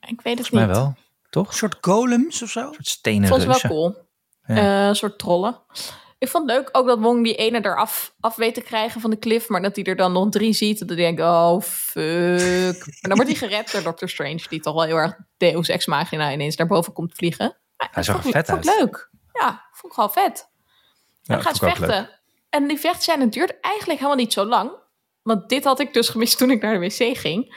Ik weet het Volgens mij niet. wel, toch? Een soort golems of zo? Een soort stenen Vond het wel reuzen. cool. Ja. Eh, een soort trollen. Ik vond het leuk ook dat Wong die ene eraf af weet te krijgen van de cliff. Maar dat hij er dan nog drie ziet. En dan denk ik, oh fuck. Maar dan wordt hij gered door Doctor Strange. Die toch wel heel erg Deus Ex Machina ineens naar boven komt vliegen. Maar Hij zag er vet vond uit. leuk. Ja, vond ik gewoon vet. Ja, dan ook vechten. En die vechtscène duurt eigenlijk helemaal niet zo lang. Want dit had ik dus gemist toen ik naar de wc ging.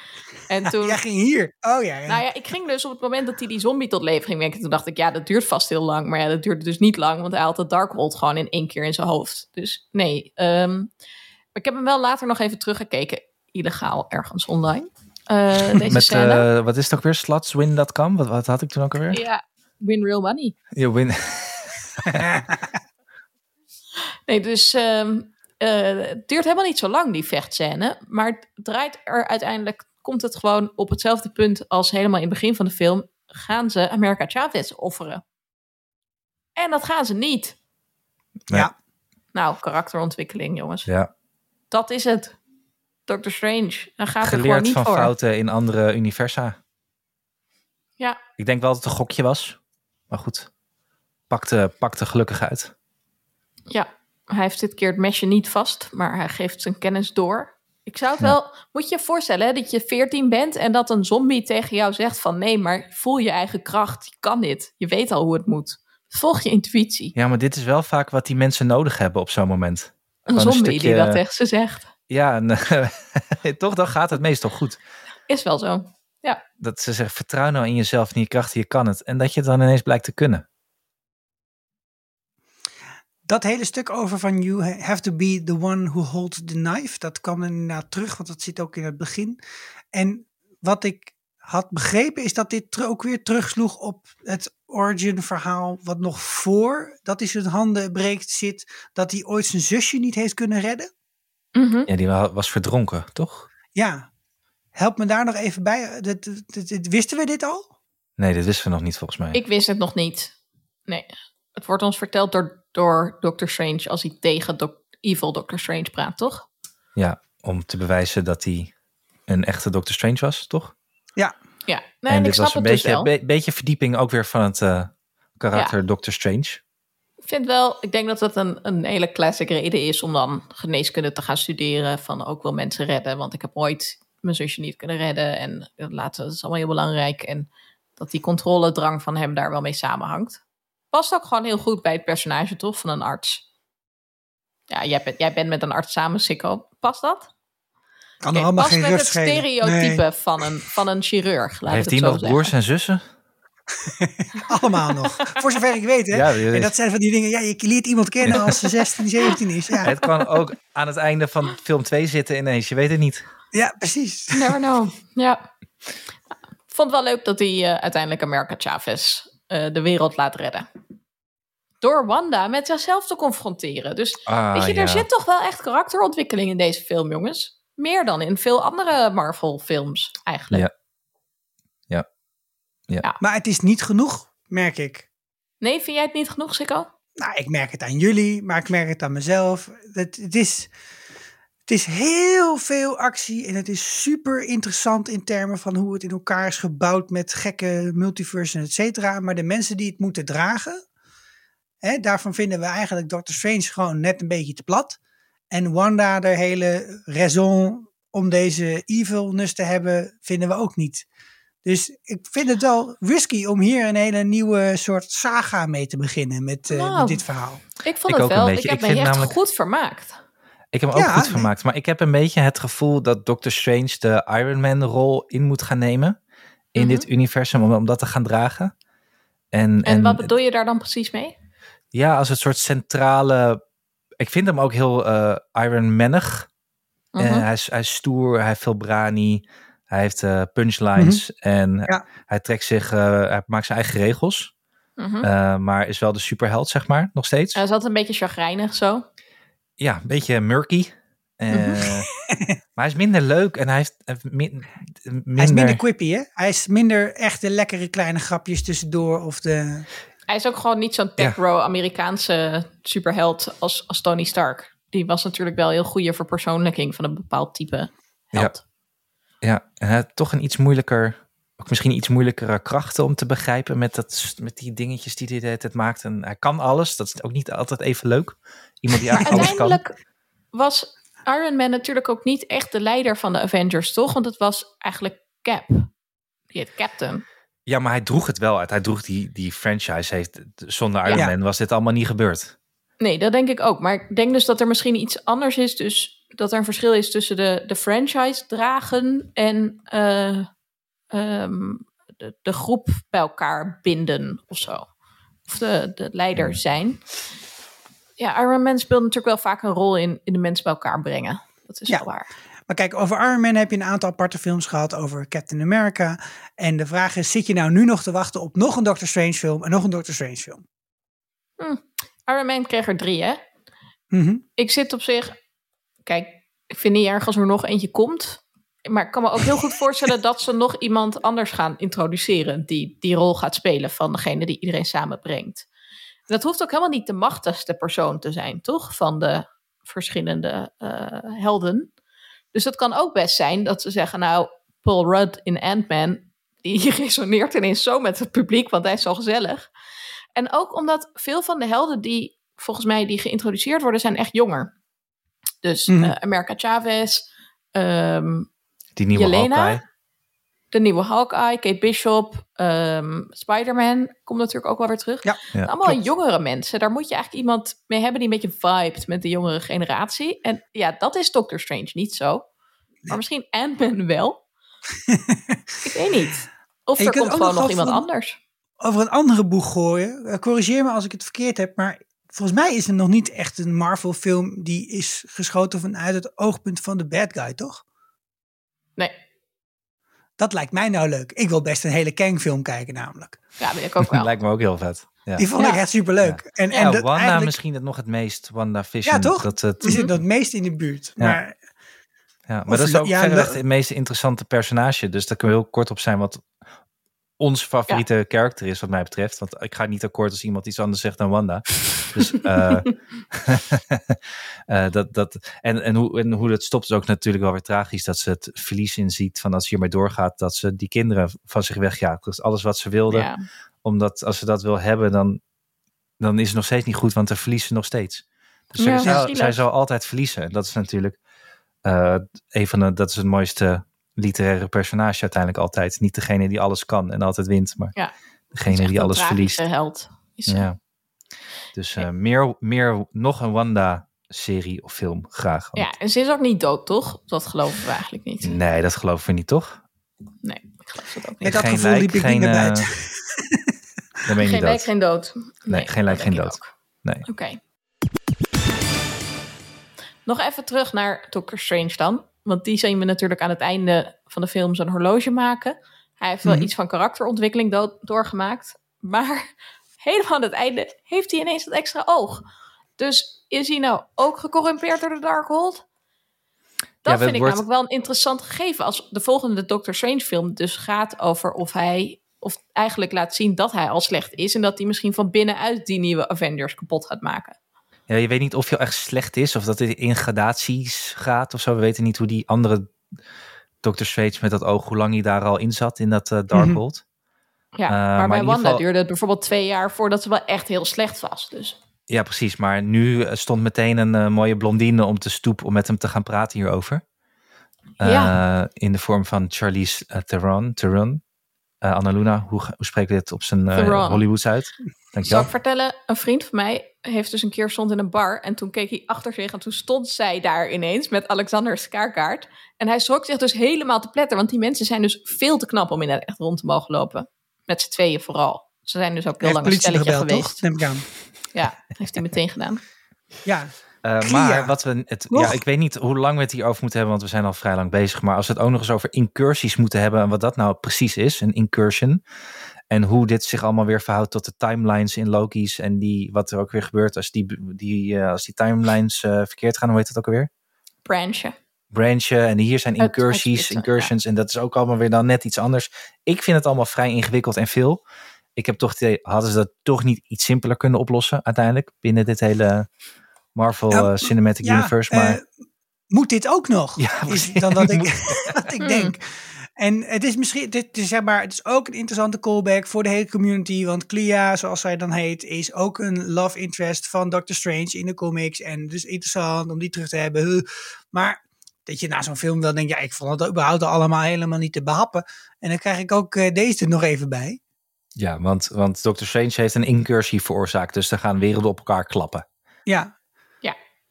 En toen... Jij ging hier. Oh ja. ja. Nou ja, ik ging dus op het moment dat hij die zombie tot leven ging wekken. Toen dacht ik, ja, dat duurt vast heel lang. Maar ja, dat duurde dus niet lang, want hij had het Darkhold gewoon in één keer in zijn hoofd. Dus nee. ehm, maar ik heb hem wel later nog even teruggekeken. Illegaal ergens online. Eh, deze Met, scène. eh, wat is het ook weer? Slotswin.com? Wat, wat had ik toen ook alweer? ja, win real money. Je win. Nee, dus ehm, eh, het duurt helemaal niet zo lang, die vechtscène. Maar het draait er uiteindelijk, komt het gewoon op hetzelfde punt als helemaal in het begin van de film. Gaan ze America Chavez offeren? En dat gaan ze niet. Nee. Ja. Nou, karakterontwikkeling, jongens. Ja, Dat is het. Doctor Strange. Hij gaat er gewoon geleerd niet van voor. fouten in andere universa. Ja, Ik denk wel dat het een gokje was. Maar goed, pakte, pakte gelukkig uit. ja, hij heeft dit keer het mesje niet vast, maar hij geeft zijn kennis door. Ik zou het Ja. wel, moet je je voorstellen hè, dat je 14 bent en dat een zombie tegen jou zegt van nee, maar voel je eigen kracht, je kan dit, je weet al hoe het moet. Volg je intuïtie. Ja, maar dit is wel vaak wat die mensen nodig hebben op zo'n moment. Een zombie die dat tegen ze zegt. Ja, en, toch, dan gaat het meestal goed. Is wel zo. Dat ze zeggen, vertrouw nou in jezelf en in je krachten, je kan het. En dat je het dan ineens blijkt te kunnen. Dat hele stuk over van you have to be the one who holds the knife. Dat kwam inderdaad terug, want dat zit ook in het begin. En wat ik had begrepen is dat dit ook weer terugsloeg op het origin verhaal. Wat nog voor dat hij zijn handen breekt zit. Dat hij ooit zijn zusje niet heeft kunnen redden. Mhm. Ja, die wa- was verdronken, toch? Ja, help me daar nog even bij. Dat, dat- dat- dat- wisten we dit al? Nee, dit wisten we nog niet volgens mij. Ik wist het nog niet. Nee, het wordt ons verteld door, door Doctor Strange als hij tegen Doc- Evil Doctor Strange praat, toch? Ja, om te bewijzen dat hij een echte Doctor Strange was, toch? Ja, Ja, nee, en en ik dit snap was een dus beetje, be- beetje verdieping ook weer van het eh, karakter Doctor Strange. Ik vind wel, ik denk dat dat een, een hele classic reden is om dan geneeskunde te gaan studeren. Van ook wel mensen redden, want ik heb ooit mijn zusje niet kunnen redden. En dat laten, dat is allemaal heel belangrijk. En dat die controledrang van hem daar wel mee samenhangt. Past ook gewoon heel goed bij het personage, toch? Van een arts. Ja, jij bent, jij bent met een arts samen, Sikko. Past dat? kan er allemaal past geen met het stereotype Nee, van, een, van een chirurg. Laat Heeft hij nog broers en zussen? allemaal nog. Voor zover ik weet, hè? Ja, en dat zijn van die dingen, ja, je leert iemand kennen als ze 16, 17 is. Ja, Het kan ook aan het einde van film 2 zitten ineens, je weet het niet. ja precies. Never know. Ja. Ik vond het wel leuk dat hij eh, uiteindelijk America Chavez eh, de wereld laat redden. Door Wanda met zichzelf te confronteren. Dus Ah, weet je, ja. er zit toch wel echt karakterontwikkeling in deze film, jongens. Meer dan in veel andere Marvel-films, eigenlijk. Ja. Maar het is niet genoeg, merk ik. Nee, vind jij het niet genoeg, Sikko? Nou, ik merk het aan jullie, maar ik merk het aan mezelf. Het, het is... Het is heel veel actie en het is super interessant in termen van hoe het in elkaar is gebouwd met gekke multiversen, et cetera. Maar de mensen die het moeten dragen, hè, daarvan vinden we eigenlijk Doctor Strange gewoon net een beetje te plat. En Wanda, de hele raison om deze evilness te hebben, vinden we ook niet. Dus ik vind het wel risky om hier een hele nieuwe soort saga mee te beginnen met, uh, Nou, met dit verhaal. Ik vond Ik het ook wel. een Ik heb Ik me echt namelijk- goed vermaakt. Ik heb hem ook goed nee. vermaakt. Maar ik heb een beetje het gevoel dat Doctor Strange de Iron Man rol in moet gaan nemen. In Mhm. dit universum, om, om dat te gaan dragen. En, En, wat bedoel je daar dan precies mee? Ja, als het soort centrale... Ik vind hem ook heel eh Iron Manig. Mhm. Eh, hij, is, hij is stoer, hij heeft veel brani. Hij heeft eh, punchlines. En Ja. hij trekt zich... eh, hij maakt zijn eigen regels. Mhm. eh, maar is wel de superheld, zeg maar, nog steeds. Hij zat een beetje chagrijnig zo. Ja, een beetje murky. Eh, Mhm. maar hij is minder leuk en hij heeft eh, min- minder... Hij is minder quippy, hè? Hij is minder echte lekkere kleine grapjes tussendoor of de... Hij is ook gewoon niet zo'n tech-bro Amerikaanse superheld als, als Tony Stark. Die was natuurlijk wel heel goede verpersoonlijking van een bepaald type held. Ja, en hij had toch een iets moeilijker... Ook misschien iets moeilijkere krachten om te begrijpen met, dat, met die dingetjes die hij tijd maakt. En hij kan alles, dat is ook niet altijd even leuk. Iemand die eigenlijk alles kan. uiteindelijk was Iron Man natuurlijk ook niet echt de leider van de Avengers, toch? Want het was eigenlijk Cap. Die heet Captain. Ja, maar hij droeg het wel uit. Hij droeg die, die franchise. Heeft, zonder Iron Ja. Man was dit allemaal niet gebeurd. Nee, dat denk ik ook. Maar ik denk dus dat er misschien iets anders is. Dus dat er een verschil is tussen de, de franchise dragen en eh, ehm, de, de groep bij elkaar binden of zo. Of de, de leider zijn. Ja, Iron Man speelt natuurlijk wel vaak een rol in, in de mensen bij elkaar brengen. Dat is Ja. wel waar. Maar kijk, over Iron Man heb je een aantal aparte films gehad over Captain America. En de vraag is, zit je nou nu nog te wachten op nog een Doctor Strange film en nog een Doctor Strange film? Iron Man kreeg er drie, hè? Mhm. ik zit op zich. Kijk, ik vind niet erg als er nog eentje komt. Maar ik kan me ook heel goed voorstellen dat ze nog iemand anders gaan introduceren. die die rol gaat spelen van degene die iedereen samenbrengt. Dat hoeft ook helemaal niet de machtigste persoon te zijn, toch? Van de verschillende eh, helden. Dus het kan ook best zijn dat ze zeggen: Nou, Paul Rudd in Ant-Man. die resoneert ineens zo met het publiek, want hij is zo gezellig. En ook omdat veel van de helden die volgens mij die geïntroduceerd worden, zijn echt jonger. Dus eh, America Chavez, ehm, Die nieuwe Jelena? Hawkeye. de nieuwe Hawkeye, Kate Bishop, ehm, Spider-Man komt natuurlijk ook wel weer terug. Ja, Ja, Allemaal klopt. jongere mensen. Daar moet je eigenlijk iemand mee hebben die een beetje vibet met de jongere generatie. En ja, dat is Doctor Strange niet zo. Maar misschien Ant-Man wel. ik weet niet. Of er komt ook gewoon nog iemand anders. Over een andere boeg gooien. Eh, corrigeer me als ik het verkeerd heb, maar volgens mij is er nog niet echt een Marvel film die is geschoten vanuit het oogpunt van de bad guy, toch? Nee, Dat lijkt mij nou leuk. Ik wil best een hele Kang film kijken namelijk. ja, weet ik ook wel. Lijkt me ook heel vet. Ja. Die vond Ja. ik echt superleuk. En, en Ja, dat Wanda eigenlijk misschien het nog het meest. Wanda Vision. Ja, toch? Dat het, die zit het meest in de buurt. Ja. Maar ja, maar Of dat is ook ja, verreweg het meest interessante personage. Dus daar kunnen we heel kort op zijn wat ons favoriete karakter is wat mij betreft. Want ik ga niet akkoord als iemand iets anders zegt dan Wanda. Dus eh, eh, dat, dat, en, en, hoe, en hoe dat stopt is ook natuurlijk wel weer tragisch. Dat ze het verlies inziet van als ze hiermee doorgaat. Dat ze die kinderen van zich wegjaagt. Dus alles wat ze wilde. Ja. Omdat als ze dat wil hebben dan, dan is het nog steeds niet goed. Want dan verliest ze nog steeds. Dus Ja, zij, zij zal altijd verliezen. En dat is natuurlijk eh, een van de, dat is het mooiste literaire personage uiteindelijk altijd. Niet degene die alles kan en altijd wint, maar Ja. degene die alles verliest. held. Is. Ja. Dus eh, meer, meer nog een Wanda-serie of film graag. Want- Ja, en ze is ook niet dood, toch? Dat geloven we eigenlijk niet. Nee, dat geloven we niet, toch? Nee, ik geloof dat ook met niet. dat geen gevoel lijk, liep ik geen, eh, buiten. Dan ben je Geen niet lijk, dood. geen dood. Nee, geen lijk, geen ik dood. ook. Nee. Oké. Nog even terug naar Doctor Strange dan. Want die zien we natuurlijk aan het einde van de film zijn horloge maken. Hij heeft wel Mhm. iets van karakterontwikkeling do- doorgemaakt. Maar helemaal aan het einde heeft hij ineens dat extra oog. Dus is hij nou ook gecorrumpeerd door de Darkhold? Dat Ja, vind ik wordt- namelijk wel een interessant gegeven. Als de volgende Doctor Strange film dus gaat over of hij... of eigenlijk laat zien dat hij al slecht is... en dat hij misschien van binnenuit die nieuwe Avengers kapot gaat maken. Ja, je weet niet of hij echt slecht is of dat het in gradaties gaat of zo. We weten niet hoe die andere Dr. Strange met dat oog, hoe lang hij daar al in zat in dat uh, Darkhold. Ja, Uh, maar, maar bij Wanda geval- duurde het bijvoorbeeld twee jaar voordat ze wel echt heel slecht was. Dus Ja, precies. Maar nu eh, stond meteen een eh, mooie blondine om te stoep om met hem te gaan praten hierover. Eh, Ja. In de vorm van Charlize Theron. Theron. Eh Annaluna, hoe, hoe spreken we dit op zijn eh. Hollywoods uit? Zal Dankjewel. ik vertellen, een vriend van mij heeft dus een keer stond in een bar en toen keek hij achter zich en toen stond zij daar ineens met Alexander Skaarkaart. En hij schrok zich dus helemaal te pletter, want die mensen zijn dus veel te knap om in het echt rond te mogen lopen. Met z'n tweeën vooral. Ze zijn dus ook heel lang een politie stelletje gebeld, geweest. toch? Neem ik aan. Ja, heeft hij meteen gedaan. Ja, Eh, maar wat we het, Nog? ja, ik weet niet hoe lang we het hierover moeten hebben, want we zijn al vrij lang bezig. Maar als we het ook nog eens over incursies moeten hebben en wat dat nou precies is, een incursion. En hoe dit zich allemaal weer verhoudt tot de timelines in Loki's en die, wat er ook weer gebeurt als die, die, eh, als die timelines eh, verkeerd gaan, hoe heet dat ook alweer? Branchen. branchen en hier zijn incursies, het- het- incursions en dat is ook allemaal weer dan net iets anders. Ik vind het allemaal vrij ingewikkeld en veel. Ik heb toch het idee, hadden ze dat toch niet iets simpeler kunnen oplossen uiteindelijk binnen dit hele Marvel Ja, eh, Cinematic ja, Universe. Maar moet dit ook nog? Ja, is dan wat ik, wat ik Hmm. denk. En het is misschien, dit is zeg maar, het is ook een interessante callback voor de hele community. Want Clea, zoals zij dan heet, is ook een love interest van Doctor Strange in de comics. En dus interessant om die terug te hebben. Maar dat je na zo'n film wel denkt, ja, ik vond het überhaupt allemaal helemaal niet te behappen. En dan krijg ik ook eh, deze er nog even bij. ja, want, want Doctor Strange heeft een incursie veroorzaakt, dus er gaan werelden op elkaar klappen. Ja,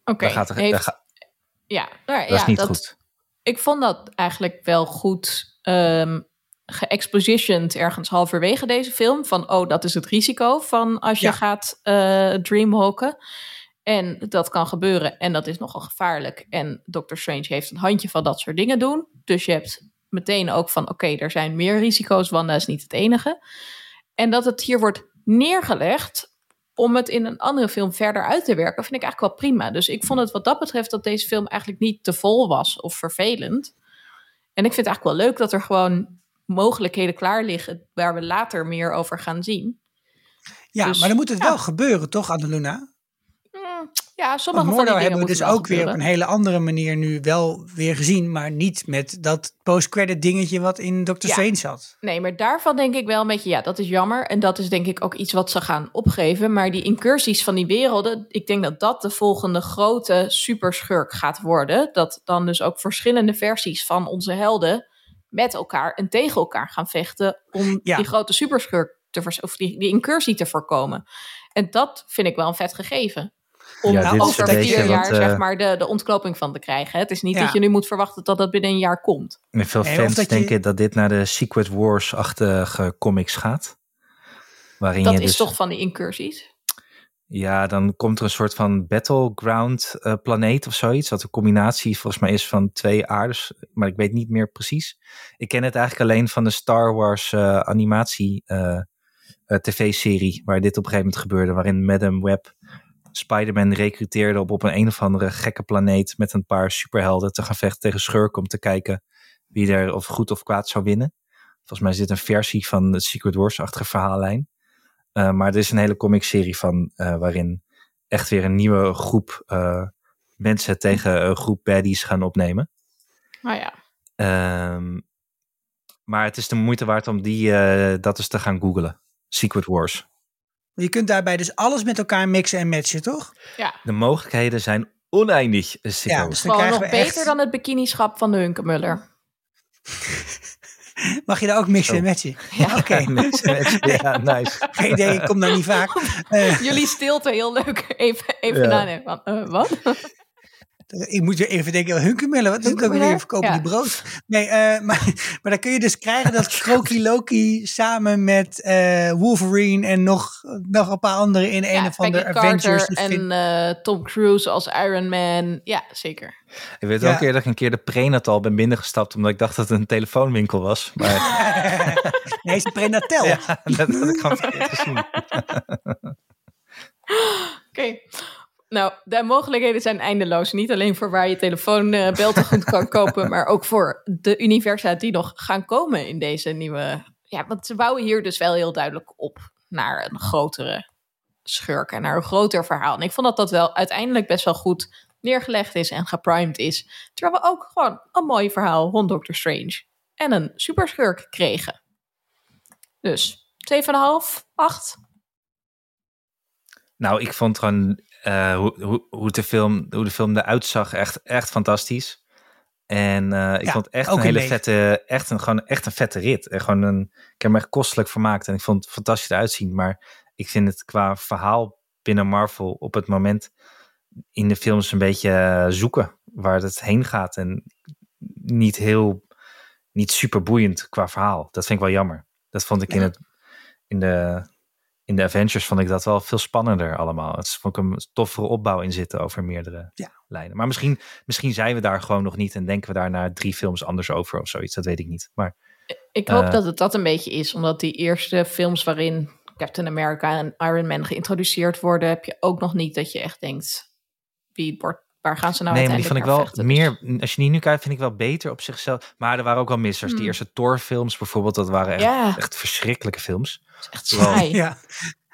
Oké, Dat, gaat er, heeft- dat, ga- ja, nou, dat ja, is niet dat, goed. Ik vond dat eigenlijk wel goed ehm geëxpositioned ergens halverwege deze film. Van, oh, dat is het risico van als je Ja. gaat dreamwalken. En dat kan gebeuren en dat is nogal gevaarlijk. En Doctor Strange heeft een handje van dat soort dingen doen. Dus je hebt meteen ook van, oké, er zijn meer risico's, Wanda is niet het enige. En dat het hier wordt neergelegd om het in een andere film verder uit te werken, vind ik eigenlijk wel prima. Dus ik vond het wat dat betreft dat deze film eigenlijk niet te vol was of vervelend. En ik vind het eigenlijk wel leuk dat er gewoon mogelijkheden klaar liggen waar we later meer over gaan zien. ja Dus, maar dan moet het ja. wel gebeuren, toch, Annaluna? Ja, sommige van die hebben we dus ook weer op een hele andere manier nu wel weer gezien. Maar niet met dat post-credit dingetje wat in Ja. Strange zat. Nee, maar daarvan denk ik wel een beetje, ja, dat is jammer. En dat is denk ik ook iets wat ze gaan opgeven. Maar die incursies van die werelden, ik denk dat dat de volgende grote superschurk gaat worden. Dat dan dus ook verschillende versies van onze helden met elkaar en tegen elkaar gaan vechten om Ja. die grote superschurk te of die, die incursie te voorkomen. En dat vind ik wel een vet gegeven. Om Ja, over vier jaar wat, eh, zeg maar de, de ontknoping van te krijgen. Het is niet Ja. dat je nu moet verwachten dat dat binnen een jaar komt. En veel Nee, fans dat je- denken dat dit naar de Secret Wars-achtige comics gaat. Waarin Dat je is dus, toch van die incursies. Ja, dan komt er een soort van battleground eh, planeet of zoiets. Wat een combinatie volgens mij is van twee aardes. Maar ik weet niet meer precies. Ik ken het eigenlijk alleen van de Star Wars eh, animatie eh, eh, tv-serie. Waar dit op een gegeven moment gebeurde. Waarin Madame Web Spider-Man recruteerde op, op een een of andere gekke planeet. Met een paar superhelden te gaan vechten tegen schurken. Om te kijken wie er of goed of kwaad zou winnen. Volgens mij dit een versie van de Secret Wars-achtige verhaallijn. Uh, maar er is een hele comicserie van uh, waarin echt weer een nieuwe groep uh, mensen tegen een groep baddies gaan opnemen. Nou ja. Um, maar het is de moeite waard om die, dat eens te gaan googlen. Secret Wars. Je kunt daarbij dus alles met elkaar mixen en matchen, toch? Ja. De mogelijkheden zijn oneindig. Ja, dus dan Gewoon krijgen nog we beter echt... dan het bikinischap van de Hunkemuller. Mag je daar ook mixen en Oh. matchen? Ja. Oké, ja, nice. geen idee, ik kom daar niet vaak. Uh, Jullie stilte heel leuk. Even, even Ja. uh, wat? Ik moet weer even denken, hunkermellen, wat doe ik ook weer? Verkopen Ja. die brood? Nee, uh, maar, maar dan kun je dus krijgen dat Kroki Loki samen met uh, Wolverine en nog, nog een paar anderen in een Ja, of andere Avengers. Carter dus en uh, Tom Cruise als Iron Man. Ja, zeker. Ik weet Ja. een keer dat ik een keer de prenatal ben binnengestapt omdat ik dacht dat het een telefoonwinkel was. Maar nee, is een prenatel. ja, dat had ik gewoon verkeerd gezien. Oké. Nou, de mogelijkheden zijn eindeloos. Niet alleen voor waar je telefoonbel goed kan kopen, maar ook voor de universa die nog gaan komen in deze nieuwe. Ja, want ze bouwen hier dus wel heel duidelijk op naar een grotere schurk en naar een groter verhaal. En ik vond dat dat wel uiteindelijk best wel goed neergelegd is en geprimed is. Terwijl we ook gewoon een mooi verhaal rond Doctor Strange en een superschurk kregen. Dus 7,5, 8. Nou, ik vond gewoon uh, hoe, hoe, hoe, de film, hoe de film eruit zag echt, echt fantastisch. En uh, ik ja, vond echt een hele vette, echt een, gewoon echt een vette rit. En gewoon een, ik heb me echt kostelijk vermaakt en ik vond het fantastisch uitzien. Maar ik vind het qua verhaal binnen Marvel op het moment in de films een beetje uh, zoeken waar het heen gaat. En niet heel, niet super boeiend qua verhaal. Dat vind ik wel jammer. Dat vond ik in, het, in de in de Avengers vond ik dat wel veel spannender allemaal. Het vond ik een toffere opbouw in zitten over meerdere ja. lijnen. Maar misschien, misschien zijn we daar gewoon nog niet en denken we daar na drie films anders over of zoiets. Dat weet ik niet. Maar, ik hoop uh, dat het dat een beetje is, omdat die eerste films waarin Captain America en Iron Man geïntroduceerd worden, heb je ook nog niet dat je echt denkt, wie wordt Waar gaan ze nou nee, maar die vond ik wel vechten? meer. Als je die nu kijkt, vind ik wel beter op zichzelf. Maar er waren ook wel missers. Hmm. Die eerste Thor-films bijvoorbeeld, dat waren echt, Ja. echt verschrikkelijke films. Echt saai. Ja.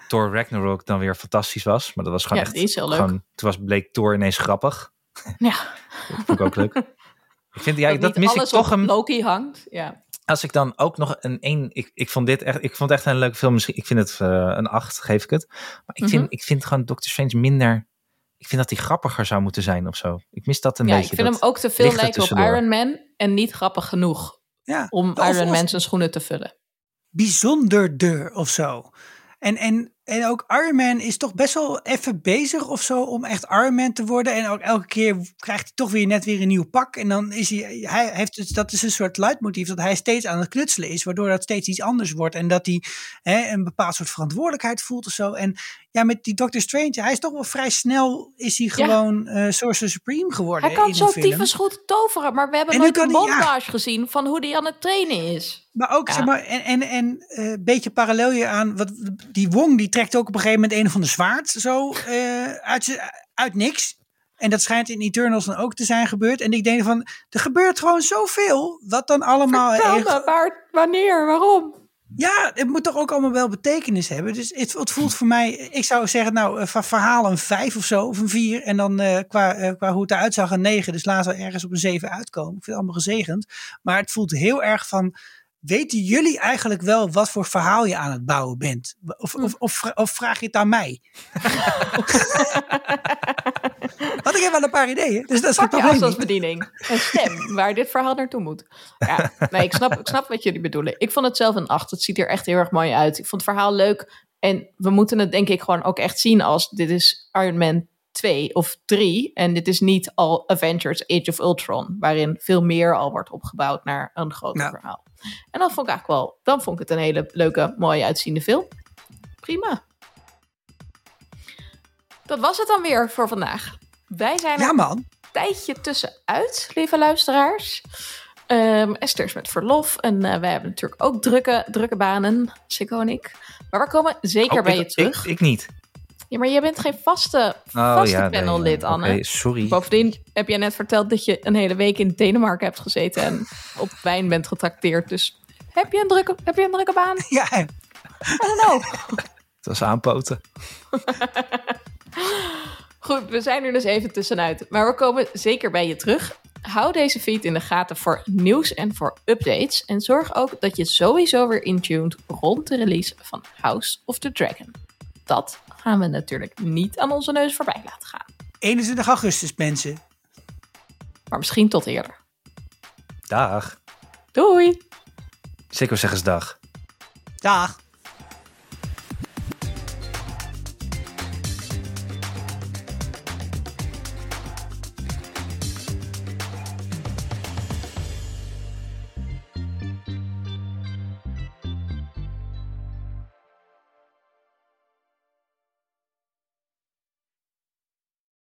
Thor Ragnarok dan weer fantastisch was. Maar dat was gewoon Ja, echt. die is heel leuk. Gewoon, toen was, bleek Thor ineens grappig. Ja, Dat vond ik ook leuk. Ik vind, ja, dat, dat mis ik toch op een. Loki hangt. Ja. Als ik dan ook nog een één. Ik, ik vond dit echt. Ik vond het echt een leuke film. Misschien, ik vind het eh, een acht, geef ik het. Maar ik vind, Mhm. ik vind gewoon Doctor Strange minder. Ik vind dat hij grappiger zou moeten zijn of zo. Ik mis dat een ja, ik beetje. vind dat hem ook te veel lijken op. Iron Man en niet grappig genoeg Ja. om Iron Man zijn schoenen te vullen. bijzonderder of zo. En, en, en ook Iron Man is toch best wel even bezig of zo om echt Iron Man te worden. En ook elke keer krijgt hij toch weer net weer een nieuw pak. En dan is hij, hij heeft dus, dat is een soort leidmotief dat hij steeds aan het knutselen is. Waardoor dat steeds iets anders wordt. En dat hij hè, een bepaald soort verantwoordelijkheid voelt of zo. En ja, met die Doctor Strange, hij is toch wel vrij snel, is hij Ja. gewoon eh Sorcerer Supreme geworden Hij kan zo een tyfus goed toveren, maar we hebben En nooit een ja. montage gezien van hoe hij aan het trainen is. Maar ook, Ja. zeg maar, en, en, en eh, een beetje parallel je aan, wat, die Wong die trekt ook op een gegeven moment een van de zwaard zo eh, uit, uit niks. En dat schijnt in Eternals dan ook te zijn gebeurd. En ik denk van, er gebeurt gewoon zoveel, wat dan allemaal... Vertel echt- me, waar, wanneer, waarom? ja, het moet toch ook allemaal wel betekenis hebben. Dus het, het voelt voor mij, ik zou zeggen, nou, eh, van verhaal een vijf of zo, of een vier. En dan eh, qua, qua hoe het eruit zag een negen. Dus laten we ergens op een zeven uitkomen. Ik vind het allemaal gezegend. Maar het voelt heel erg van, weten jullie eigenlijk wel wat voor verhaal je aan het bouwen bent? Of, of, of, vra- of vraag je het aan mij? Want ik heb wel een paar ideeën, dus dat is Pak je afstandsbediening. Een stem waar dit verhaal naartoe moet. Ja, nee, ik snap, ik snap wat jullie bedoelen. Ik vond het zelf een 8. Het ziet er echt heel erg mooi uit. Ik vond het verhaal leuk. En we moeten het denk ik gewoon ook echt zien als dit is Iron Man 2 of 3. En dit is niet al Avengers Age of Ultron. Waarin veel meer al wordt opgebouwd naar een groter Ja. verhaal. En dan vond ik eigenlijk wel, dan vond ik het een hele leuke, mooie uitziende film. Prima. Dat was het dan weer voor vandaag. Wij zijn Ja man, tijdje tussenuit, lieve luisteraars. Ehm, Esther is met verlof en eh, wij hebben natuurlijk ook drukke, drukke banen, Sikko en ik. Maar we komen zeker Oh, bij ik- je terug. Ik, ik niet. Ja, maar jij bent geen vaste, Oh, vaste ja, nee, panellid, ja. Anne. Sorry. Bovendien heb jij net verteld dat je een hele week in Denemarken hebt gezeten en op wijn bent getrakteerd. Dus heb je een drukke, heb je een drukke baan? ja, I don't know. Het was aanpoten. Goed, we zijn er dus even tussenuit. Maar we komen zeker bij je terug. Hou deze feed in de gaten voor nieuws en voor updates. En zorg ook dat je sowieso weer intuned rond de release van House of the Dragon. Dat gaan we natuurlijk niet aan onze neus voorbij laten gaan. 21 augustus mensen. Maar misschien tot eerder. Dag. Doei! Zeker zeg eens dag. Dag.